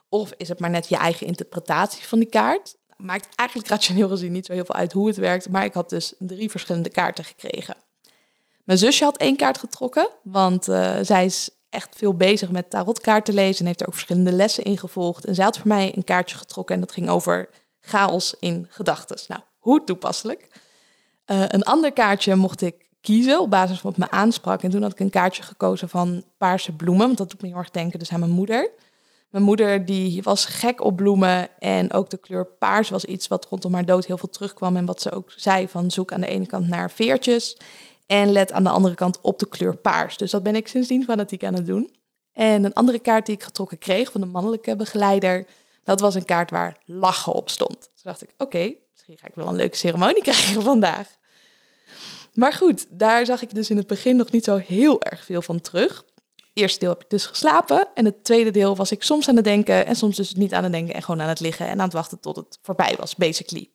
Of is het maar net je eigen interpretatie van die kaart? Maakt eigenlijk rationeel gezien niet zo heel veel uit hoe het werkt, maar ik had dus drie verschillende kaarten gekregen. Mijn zusje had één kaart getrokken, want uh, zij is echt veel bezig met tarotkaarten lezen en heeft er ook verschillende lessen in gevolgd. En zij had voor mij een kaartje getrokken en dat ging over chaos in gedachten. Nou, hoe toepasselijk. Uh, een ander kaartje mocht ik kiezen op basis van wat me aansprak. En toen had ik een kaartje gekozen van paarse bloemen, want dat doet me heel erg denken dus aan mijn moeder. Mijn moeder die was gek op bloemen en ook de kleur paars was iets wat rondom haar dood heel veel terugkwam. En wat ze ook zei van zoek aan de ene kant naar veertjes en let aan de andere kant op de kleur paars. Dus dat ben ik sindsdien fanatiek aan het doen. En een andere kaart die ik getrokken kreeg van de mannelijke begeleider, dat was een kaart waar lachen op stond. Toen dacht ik, oké, misschien ga ik wel een leuke ceremonie krijgen vandaag. Maar goed, daar zag ik dus in het begin nog niet zo heel erg veel van terug eerste deel heb ik dus geslapen. En het tweede deel was ik soms aan het denken en soms dus niet aan het denken en gewoon aan het liggen en aan het wachten tot het voorbij was, basically.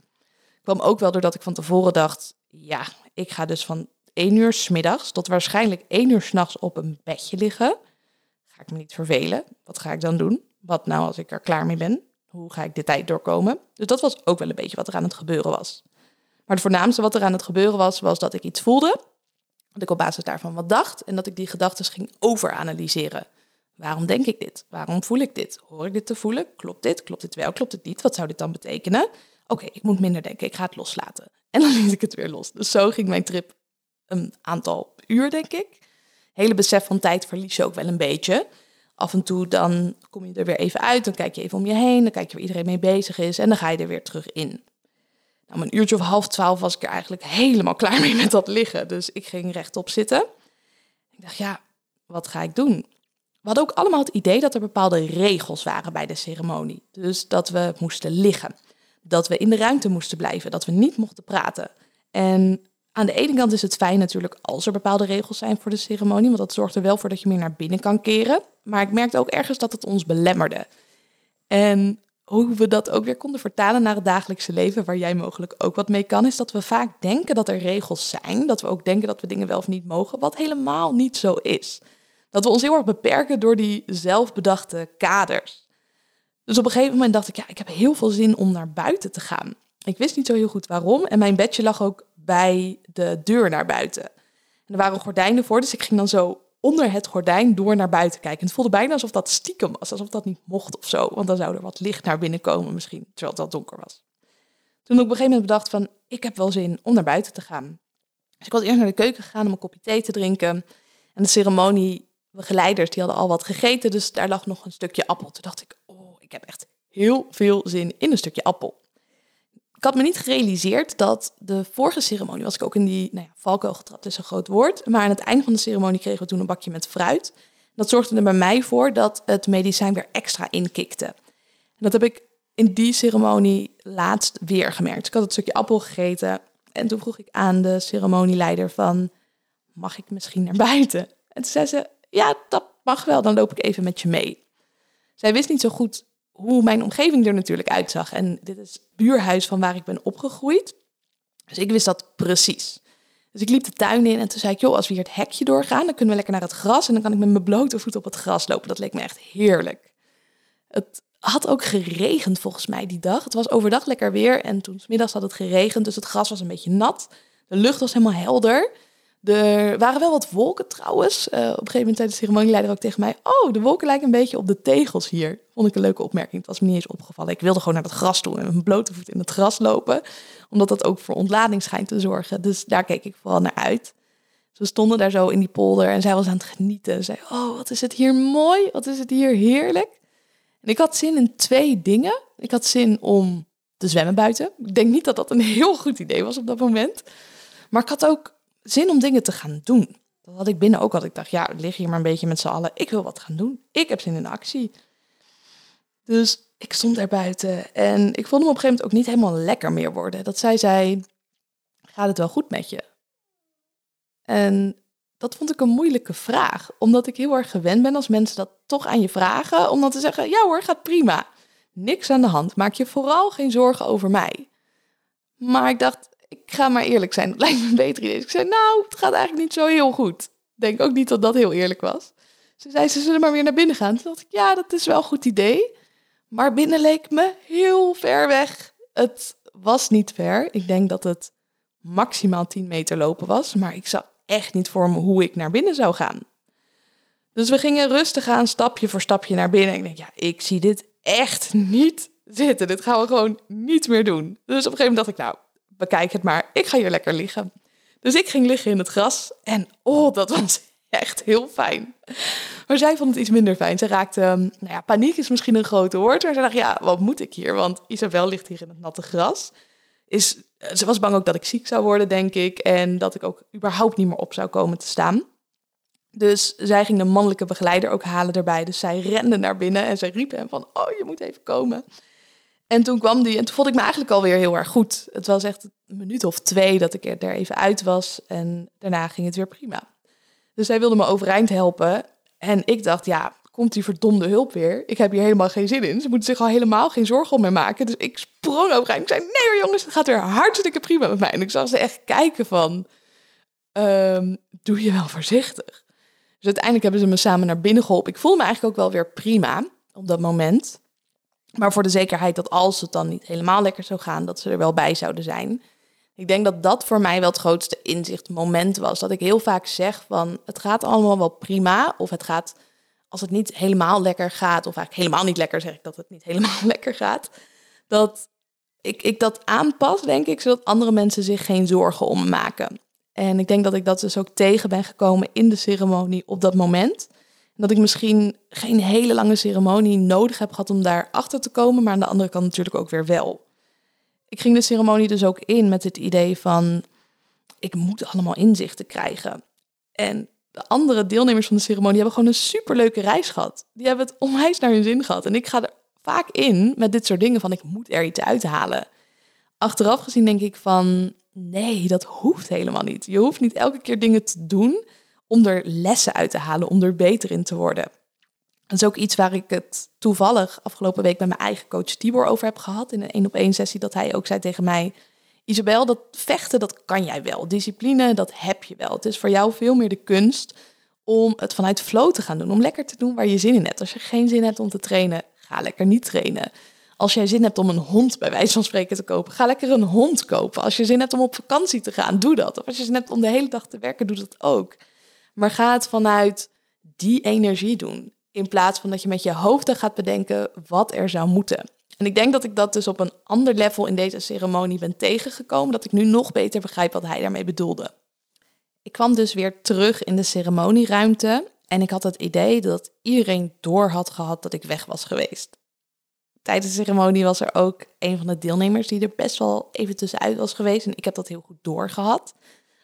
Kwam ook wel doordat ik van tevoren dacht, ja, ik ga dus van één uur smiddags tot waarschijnlijk één uur s'nachts op een bedje liggen. Ga ik me niet vervelen? Wat ga ik dan doen? Wat nou als ik er klaar mee ben? Hoe ga ik dit tijd doorkomen? Dus dat was ook wel een beetje wat er aan het gebeuren was. Maar het voornaamste wat er aan het gebeuren was, was dat ik iets voelde dat ik op basis daarvan wat dacht en dat ik die gedachten ging overanalyseren. Waarom denk ik dit? Waarom voel ik dit? Hoor ik dit te voelen? Klopt dit? Klopt dit wel? Klopt het niet? Wat zou dit dan betekenen? Oké, ik moet minder denken. Ik ga het loslaten. En dan liet ik het weer los. Dus zo ging mijn trip een aantal uur, denk ik. Hele besef van tijd verlies je ook wel een beetje. Af en toe dan kom je er weer even uit, dan kijk je even om je heen, dan kijk je waar iedereen mee bezig is en dan ga je er weer terug in. Om een uurtje of half twaalf was ik er eigenlijk helemaal klaar mee met dat liggen. Dus ik ging rechtop zitten. Ik dacht, ja, wat ga ik doen? We hadden ook allemaal het idee dat er bepaalde regels waren bij de ceremonie. Dus dat we moesten liggen. Dat we in de ruimte moesten blijven. Dat we niet mochten praten. En aan de ene kant is het fijn natuurlijk als er bepaalde regels zijn voor de ceremonie. Want dat zorgt er wel voor dat je meer naar binnen kan keren. Maar ik merkte ook ergens dat het ons belemmerde. En hoe we dat ook weer konden vertalen naar het dagelijkse leven, waar jij mogelijk ook wat mee kan, is dat we vaak denken dat er regels zijn. Dat we ook denken dat we dingen wel of niet mogen, wat helemaal niet zo is. Dat we ons heel erg beperken door die zelfbedachte kaders. Dus op een gegeven moment dacht ik, ja, ik heb heel veel zin om naar buiten te gaan. Ik wist niet zo heel goed waarom. En mijn bedje lag ook bij de deur naar buiten. En er waren gordijnen voor, dus ik ging dan zo onder het gordijn door naar buiten kijken. het voelde bijna alsof dat stiekem was, alsof dat niet mocht of zo. Want dan zou er wat licht naar binnen komen misschien, terwijl het al donker was. Toen ik op een gegeven moment bedacht van, ik heb wel zin om naar buiten te gaan. Dus ik was eerst naar de keuken gegaan om een kopje thee te drinken. En de ceremoniebegeleiders, die hadden al wat gegeten, dus daar lag nog een stukje appel. Toen dacht ik, oh, ik heb echt heel veel zin in een stukje appel. Ik had me niet gerealiseerd dat de vorige ceremonie was ik ook in die nou ja, valkuil getrapt, is een groot woord. Maar aan het einde van de ceremonie kregen we toen een bakje met fruit. Dat zorgde er bij mij voor dat het medicijn weer extra inkikte. En dat heb ik in die ceremonie laatst weer gemerkt. Ik had het stukje appel gegeten en toen vroeg ik aan de ceremonieleider van, mag ik misschien naar buiten? En toen zei ze, ja, dat mag wel, dan loop ik even met je mee. Zij wist niet zo goed hoe mijn omgeving er natuurlijk uitzag. En dit is het buurhuis van waar ik ben opgegroeid. Dus ik wist dat precies. Dus ik liep de tuin in en toen zei ik, joh, als we hier het hekje doorgaan, dan kunnen we lekker naar het gras en dan kan ik met mijn blote voet op het gras lopen. Dat leek me echt heerlijk. Het had ook geregend volgens mij die dag. Het was overdag lekker weer en toen middags had het geregend, dus het gras was een beetje nat. De lucht was helemaal helder. Er waren wel wat wolken trouwens. Uh, op een gegeven moment zei de ceremonieleider ook tegen mij... oh, de wolken lijken een beetje op de tegels hier. Vond ik een leuke opmerking. Het was me niet eens opgevallen. Ik wilde gewoon naar het gras toe en met mijn blote voet in het gras lopen. Omdat dat ook voor ontlading schijnt te zorgen. Dus daar keek ik vooral naar uit. Ze stonden daar zo in die polder en zij was aan het genieten. Zei, oh, wat is het hier mooi. Wat is het hier heerlijk. En ik had zin in twee dingen. Ik had zin om te zwemmen buiten. Ik denk niet dat dat een heel goed idee was op dat moment. Maar ik had ook zin om dingen te gaan doen. Dat had ik binnen ook al. Ik dacht, ja, ik lig hier maar een beetje met z'n allen. Ik wil wat gaan doen. Ik heb zin in actie. Dus ik stond daar buiten en ik vond hem op een gegeven moment ook niet helemaal lekker meer worden. Dat zij zei, gaat het wel goed met je? En dat vond ik een moeilijke vraag, omdat ik heel erg gewend ben als mensen dat toch aan je vragen, om dan te zeggen, ja hoor, gaat prima. Niks aan de hand, maak je vooral geen zorgen over mij. Maar ik dacht, ik ga maar eerlijk zijn, dat lijkt me een beter idee. Dus ik zei, nou, het gaat eigenlijk niet zo heel goed. Denk ook niet dat dat heel eerlijk was. Ze zei, ze zullen maar weer naar binnen gaan. Toen dacht ik, ja, dat is wel een goed idee. Maar binnen leek me heel ver weg. Het was niet ver. Ik denk dat het maximaal 10 meter lopen was. Maar ik zag echt niet voor me hoe ik naar binnen zou gaan. Dus we gingen rustig aan, stapje voor stapje naar binnen. Ik denk, ja, ik zie dit echt niet zitten. Dit gaan we gewoon niet meer doen. Dus op een gegeven moment dacht ik, nou, bekijk het maar. Ik ga hier lekker liggen. Dus ik ging liggen in het gras. En oh, dat was echt heel fijn. Maar zij vond het iets minder fijn. Ze raakte, ehm, nou ja, paniek is misschien een grote woord. Maar ze dacht, ja, wat moet ik hier? Want Isabel ligt hier in het natte gras. Is ze was bang ook dat ik ziek zou worden, denk ik. En dat ik ook überhaupt niet meer op zou komen te staan. Dus zij ging de mannelijke begeleider ook halen erbij. Dus zij rende naar binnen en zij riep hem van, oh, je moet even komen. En toen kwam die en toen vond ik me eigenlijk alweer heel erg goed. Het was echt een minuut of twee dat ik er even uit was en daarna ging het weer prima. Dus zij wilde me overeind helpen en ik dacht, ja, komt die verdomde hulp weer. Ik heb hier helemaal geen zin in. Ze moeten zich al helemaal geen zorgen om mij maken. Dus ik sprong overeind. Ik zei, nee hoor jongens, het gaat weer hartstikke prima met mij. En ik zag ze echt kijken van, um, doe je wel voorzichtig. Dus uiteindelijk hebben ze me samen naar binnen geholpen. Ik voel me eigenlijk ook wel weer prima op dat moment. Maar voor de zekerheid dat als het dan niet helemaal lekker zou gaan, dat ze er wel bij zouden zijn. Ik denk dat dat voor mij wel het grootste inzichtmoment was. Dat ik heel vaak zeg van het gaat allemaal wel prima. Of het gaat als het niet helemaal lekker gaat, of eigenlijk helemaal niet lekker, zeg ik dat het niet helemaal lekker gaat, dat ik, ik dat aanpas, denk ik, zodat andere mensen zich geen zorgen om maken. En ik denk dat ik dat dus ook tegen ben gekomen in de ceremonie op dat moment. Dat ik misschien geen hele lange ceremonie nodig heb gehad om daar achter te komen, maar aan de andere kant natuurlijk ook weer wel. Ik ging de ceremonie dus ook in met het idee van, ik moet allemaal inzichten krijgen. En de andere deelnemers van de ceremonie hebben gewoon een superleuke reis gehad. Die hebben het onwijs naar hun zin gehad. En ik ga er vaak in met dit soort dingen van ik moet er iets uithalen. Achteraf gezien denk ik van nee, dat hoeft helemaal niet. Je hoeft niet elke keer dingen te doen om er lessen uit te halen, om er beter in te worden. Dat is ook iets waar ik het toevallig afgelopen week met mijn eigen coach Tibor over heb gehad. In een één op één sessie dat hij ook zei tegen mij Isabel, dat vechten, dat kan jij wel. Discipline, dat heb je wel. Het is voor jou veel meer de kunst om het vanuit flow te gaan doen. Om lekker te doen waar je zin in hebt. Als je geen zin hebt om te trainen, ga lekker niet trainen. Als jij zin hebt om een hond bij wijze van spreken te kopen, ga lekker een hond kopen. Als je zin hebt om op vakantie te gaan, doe dat. Of als je zin hebt om de hele dag te werken, doe dat ook. Maar ga het vanuit die energie doen. In plaats van dat je met je hoofd gaat bedenken wat er zou moeten. En ik denk dat ik dat dus op een ander level in deze ceremonie ben tegengekomen, dat ik nu nog beter begrijp wat hij daarmee bedoelde. Ik kwam dus weer terug in de ceremonieruimte en ik had het idee dat iedereen door had gehad dat ik weg was geweest. Tijdens de ceremonie was er ook een van de deelnemers die er best wel even tussenuit was geweest en ik heb dat heel goed doorgehad.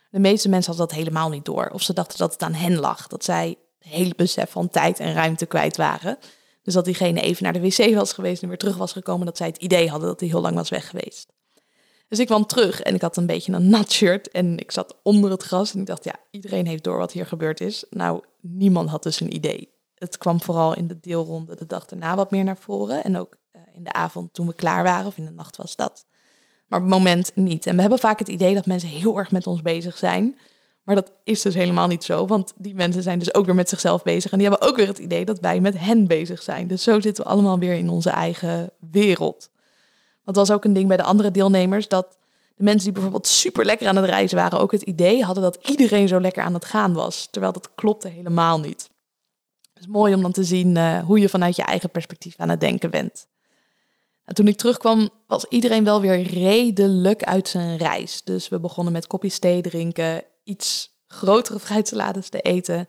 De meeste mensen hadden dat helemaal niet door of ze dachten dat het aan hen lag, dat zij het hele besef van tijd en ruimte kwijt waren. Dus dat diegene even naar de wc was geweest en weer terug was gekomen. Dat zij het idee hadden dat hij heel lang was weg geweest. Dus ik kwam terug en ik had een beetje een nat shirt en ik zat onder het gras. En ik dacht, ja, iedereen heeft door wat hier gebeurd is. Nou, niemand had dus een idee. Het kwam vooral in de deelronde de dag daarna wat meer naar voren. En ook eh, in de avond toen we klaar waren, of in de nacht was dat. Maar op het moment niet. En we hebben vaak het idee dat mensen heel erg met ons bezig zijn. Maar dat is dus helemaal niet zo, want die mensen zijn dus ook weer met zichzelf bezig. En die hebben ook weer het idee dat wij met hen bezig zijn. Dus zo zitten we allemaal weer in onze eigen wereld. Dat was ook een ding bij de andere deelnemers, dat de mensen die bijvoorbeeld super lekker aan het reizen waren, ook het idee hadden dat iedereen zo lekker aan het gaan was. Terwijl dat klopte helemaal niet. Het is mooi om dan te zien uh, hoe je vanuit je eigen perspectief aan het denken bent. En toen ik terugkwam, was iedereen wel weer redelijk uit zijn reis. Dus we begonnen met kopjes thee drinken, iets grotere fruitsalades te eten.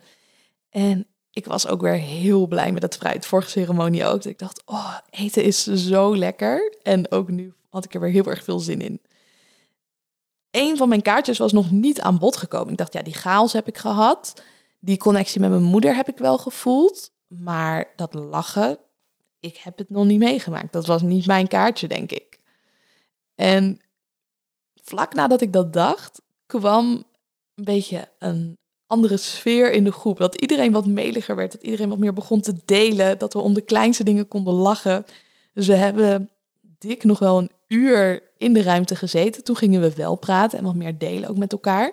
En ik was ook weer heel blij met het fruit. Vorige ceremonie ook. Ik dacht, oh, eten is zo lekker. En ook nu had ik er weer heel erg veel zin in. Een van mijn kaartjes was nog niet aan bod gekomen. Ik dacht, ja, die chaos heb ik gehad. Die connectie met mijn moeder heb ik wel gevoeld. Maar dat lachen, ik heb het nog niet meegemaakt. Dat was niet mijn kaartje, denk ik. En vlak nadat ik dat dacht, kwam een beetje een andere sfeer in de groep. Dat iedereen wat meliger werd, dat iedereen wat meer begon te delen, dat we om de kleinste dingen konden lachen. Dus we hebben dik nog wel een uur in de ruimte gezeten. Toen gingen we wel praten en wat meer delen ook met elkaar.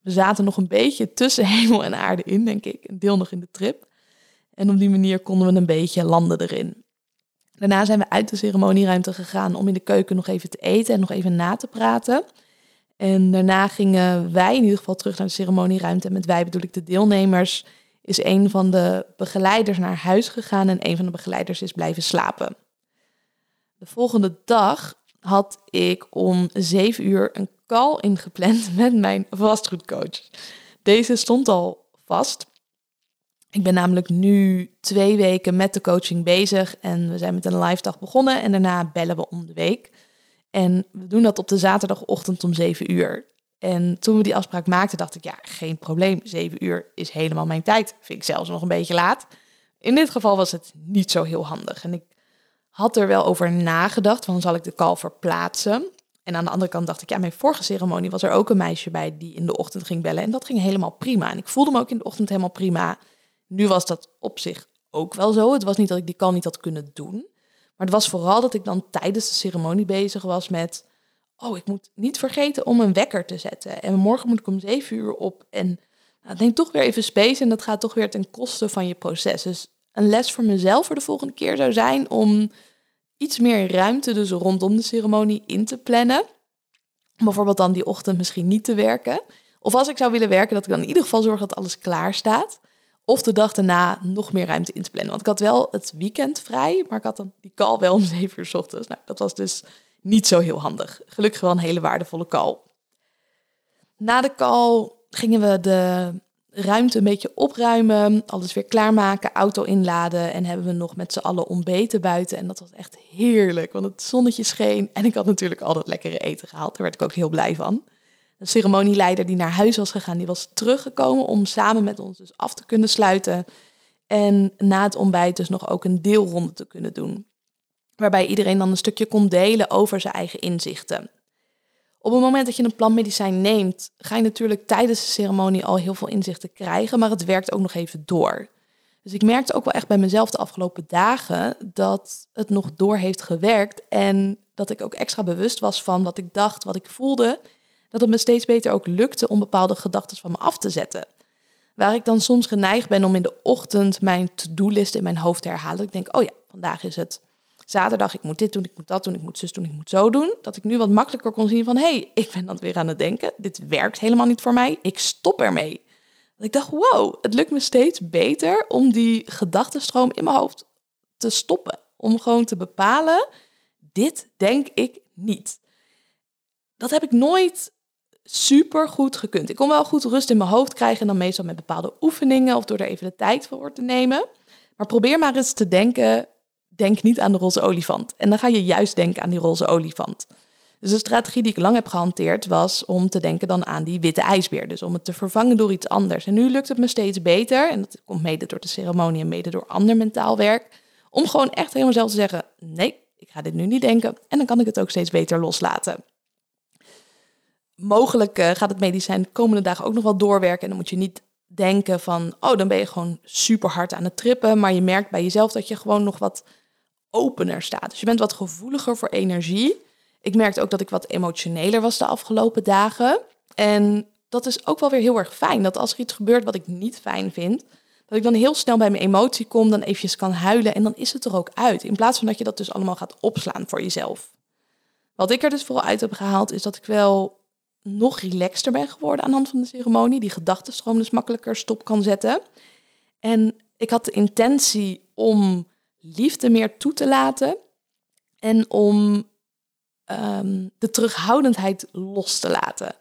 We zaten nog een beetje tussen hemel en aarde in, denk ik. Een deel nog in de trip. En op die manier konden we een beetje landen erin. Daarna zijn we uit de ceremonieruimte gegaan om in de keuken nog even te eten en nog even na te praten. En daarna gingen wij in ieder geval terug naar de ceremonieruimte. En met wij bedoel ik de deelnemers. Is een van de begeleiders naar huis gegaan en een van de begeleiders is blijven slapen. De volgende dag had ik om zeven uur een call ingepland met mijn vastgoedcoach. Deze stond al vast. Ik ben namelijk nu twee weken met de coaching bezig en we zijn met een live dag begonnen en daarna bellen we om de week. En we doen dat op de zaterdagochtend om 7 uur. En toen we die afspraak maakten, dacht ik, ja, geen probleem. 7 uur is helemaal mijn tijd. Vind ik zelfs nog een beetje laat. In dit geval was het niet zo heel handig. En ik had er wel over nagedacht, van zal ik de call verplaatsen? En aan de andere kant dacht ik, ja, mijn vorige ceremonie was er ook een meisje bij die in de ochtend ging bellen. En dat ging helemaal prima. En ik voelde me ook in de ochtend helemaal prima. Nu was dat op zich ook wel zo. Het was niet dat ik die call niet had kunnen doen. Maar het was vooral dat ik dan tijdens de ceremonie bezig was met... Oh, ik moet niet vergeten om een wekker te zetten. En morgen moet ik om zeven uur op. En nou, dat neemt toch weer even space en dat gaat toch weer ten koste van je proces. Dus een les voor mezelf voor de volgende keer zou zijn om iets meer ruimte dus rondom de ceremonie in te plannen. Bijvoorbeeld dan die ochtend misschien niet te werken. Of als ik zou willen werken, dat ik dan in ieder geval zorg dat alles klaar staat. Of de dag daarna nog meer ruimte in te plannen. Want ik had wel het weekend vrij, maar ik had dan die call wel om zeven uur s ochtends. Nou, dat was dus niet zo heel handig. Gelukkig wel een hele waardevolle call. Na de call gingen we de ruimte een beetje opruimen, alles weer klaarmaken, auto inladen en hebben we nog met z'n allen ontbeten buiten. En dat was echt heerlijk, want het zonnetje scheen en ik had natuurlijk al dat lekkere eten gehaald. Daar werd ik ook heel blij van. De ceremonieleider die naar huis was gegaan, die was teruggekomen om samen met ons dus af te kunnen sluiten. En na het ontbijt dus nog ook een deelronde te kunnen doen. Waarbij iedereen dan een stukje kon delen over zijn eigen inzichten. Op het moment dat je een plantmedicijn neemt, ga je natuurlijk tijdens de ceremonie al heel veel inzichten krijgen, maar het werkt ook nog even door. Dus ik merkte ook wel echt bij mezelf de afgelopen dagen dat het nog door heeft gewerkt en dat ik ook extra bewust was van wat ik dacht, wat ik voelde dat het me steeds beter ook lukte om bepaalde gedachten van me af te zetten. Waar ik dan soms geneigd ben om in de ochtend mijn to-do-list in mijn hoofd te herhalen. Ik denk, oh ja, vandaag is het zaterdag, ik moet dit doen, ik moet dat doen, ik moet zus doen, ik moet zo doen. Dat ik nu wat makkelijker kon zien van, hé, hey, ik ben dan weer aan het denken. Dit werkt helemaal niet voor mij, ik stop ermee. Dat ik dacht, wow, het lukt me steeds beter om die gedachtenstroom in mijn hoofd te stoppen. Om gewoon te bepalen, dit denk ik niet. Dat heb ik nooit super goed gekund. Ik kon wel goed rust in mijn hoofd krijgen en dan meestal met bepaalde oefeningen of door er even de tijd voor te nemen. Maar probeer maar eens te denken, denk niet aan de roze olifant. En dan ga je juist denken aan die roze olifant. Dus de strategie die ik lang heb gehanteerd was om te denken dan aan die witte ijsbeer. Dus om het te vervangen door iets anders. En nu lukt het me steeds beter, en dat komt mede door de ceremonie en mede door ander mentaal werk, om gewoon echt helemaal zelf te zeggen, nee, ik ga dit nu niet denken. En dan kan ik het ook steeds beter loslaten mogelijk uh, gaat het medicijn de komende dagen ook nog wel doorwerken. En dan moet je niet denken van, oh, dan ben je gewoon super hard aan het trippen. Maar je merkt bij jezelf dat je gewoon nog wat opener staat. Dus je bent wat gevoeliger voor energie. Ik merkte ook dat ik wat emotioneler was de afgelopen dagen. En dat is ook wel weer heel erg fijn. Dat als er iets gebeurt wat ik niet fijn vind, dat ik dan heel snel bij mijn emotie kom, dan eventjes kan huilen en dan is het er ook uit. In plaats van dat je dat dus allemaal gaat opslaan voor jezelf. Wat ik er dus vooral uit heb gehaald, is dat ik wel nog relaxter ben geworden aan de hand van de ceremonie. Die gedachtenstroom dus makkelijker stop kan zetten. En ik had de intentie om liefde meer toe te laten en om ehm, de terughoudendheid los te laten.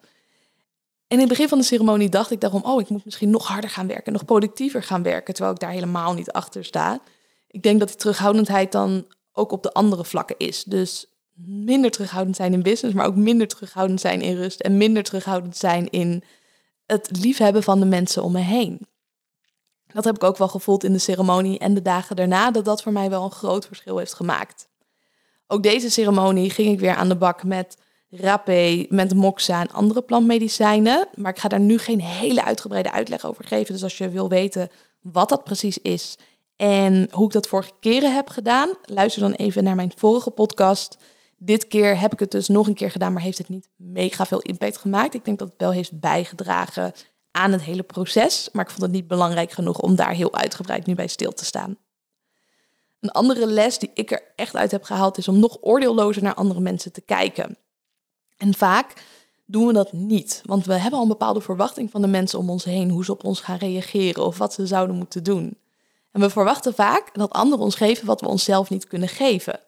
En in het begin van de ceremonie dacht ik daarom, oh, ik moet misschien nog harder gaan werken, nog productiever gaan werken, terwijl ik daar helemaal niet achter sta. Ik denk dat die terughoudendheid dan ook op de andere vlakken is. Dus minder terughoudend zijn in business, maar ook minder terughoudend zijn in rust en minder terughoudend zijn in het liefhebben van de mensen om me heen. Dat heb ik ook wel gevoeld in de ceremonie en de dagen daarna, dat dat voor mij wel een groot verschil heeft gemaakt. Ook deze ceremonie ging ik weer aan de bak met rapé, met moxa en andere plantmedicijnen. Maar ik ga daar nu geen hele uitgebreide uitleg over geven. Dus als je wil weten wat dat precies is en hoe ik dat vorige keren heb gedaan, luister dan even naar mijn vorige podcast. Dit keer heb ik het dus nog een keer gedaan, maar heeft het niet mega veel impact gemaakt. Ik denk dat het wel heeft bijgedragen aan het hele proces, maar ik vond het niet belangrijk genoeg om daar heel uitgebreid nu bij stil te staan. Een andere les die ik er echt uit heb gehaald is om nog oordeellozer naar andere mensen te kijken. En vaak doen we dat niet, want we hebben al een bepaalde verwachting van de mensen om ons heen, hoe ze op ons gaan reageren of wat ze zouden moeten doen. En we verwachten vaak dat anderen ons geven wat we onszelf niet kunnen geven.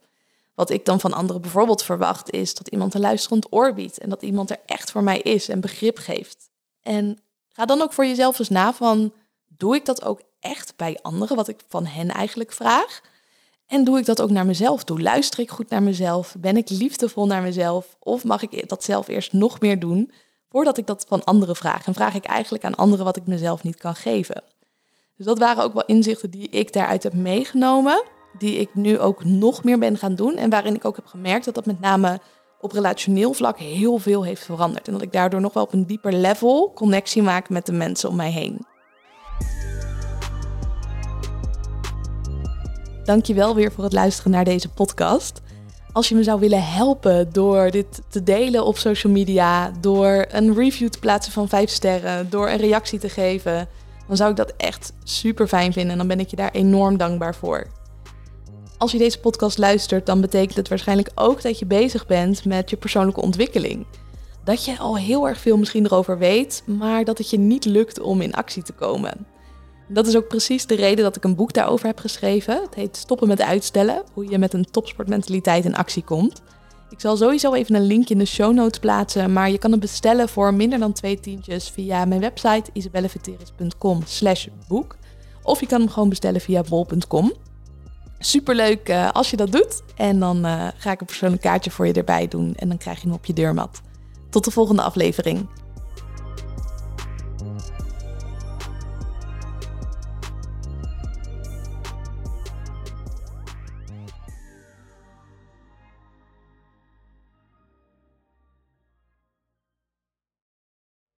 Wat ik dan van anderen bijvoorbeeld verwacht is dat iemand een luisterend oor biedt en dat iemand er echt voor mij is en begrip geeft. En ga dan ook voor jezelf eens na van, doe ik dat ook echt bij anderen, wat ik van hen eigenlijk vraag? En doe ik dat ook naar mezelf toe? Luister ik goed naar mezelf? Ben ik liefdevol naar mezelf? Of mag ik dat zelf eerst nog meer doen voordat ik dat van anderen vraag? En vraag ik eigenlijk aan anderen wat ik mezelf niet kan geven? Dus dat waren ook wel inzichten die ik daaruit heb meegenomen, die ik nu ook nog meer ben gaan doen en waarin ik ook heb gemerkt dat dat met name op relationeel vlak heel veel heeft veranderd. En dat ik daardoor nog wel op een dieper level connectie maak met de mensen om mij heen. Dankjewel weer voor het luisteren naar deze podcast. Als je me zou willen helpen door dit te delen op social media, door een review te plaatsen van 5 sterren, door een reactie te geven, dan zou ik dat echt super fijn vinden en dan ben ik je daar enorm dankbaar voor. Als je deze podcast luistert, dan betekent het waarschijnlijk ook dat je bezig bent met je persoonlijke ontwikkeling. Dat je al heel erg veel misschien erover weet, maar dat het je niet lukt om in actie te komen. Dat is ook precies de reden dat ik een boek daarover heb geschreven. Het heet Stoppen met uitstellen, hoe je met een topsportmentaliteit in actie komt. Ik zal sowieso even een linkje in de show notes plaatsen, maar je kan het bestellen voor minder dan twee tientjes via mijn website isabelleveteris.com slash boek. Of je kan hem gewoon bestellen via bol.com. Superleuk uh, als je dat doet. En dan uh, ga ik een persoonlijk kaartje voor je erbij doen en dan krijg je hem op je deurmat. Tot de volgende aflevering.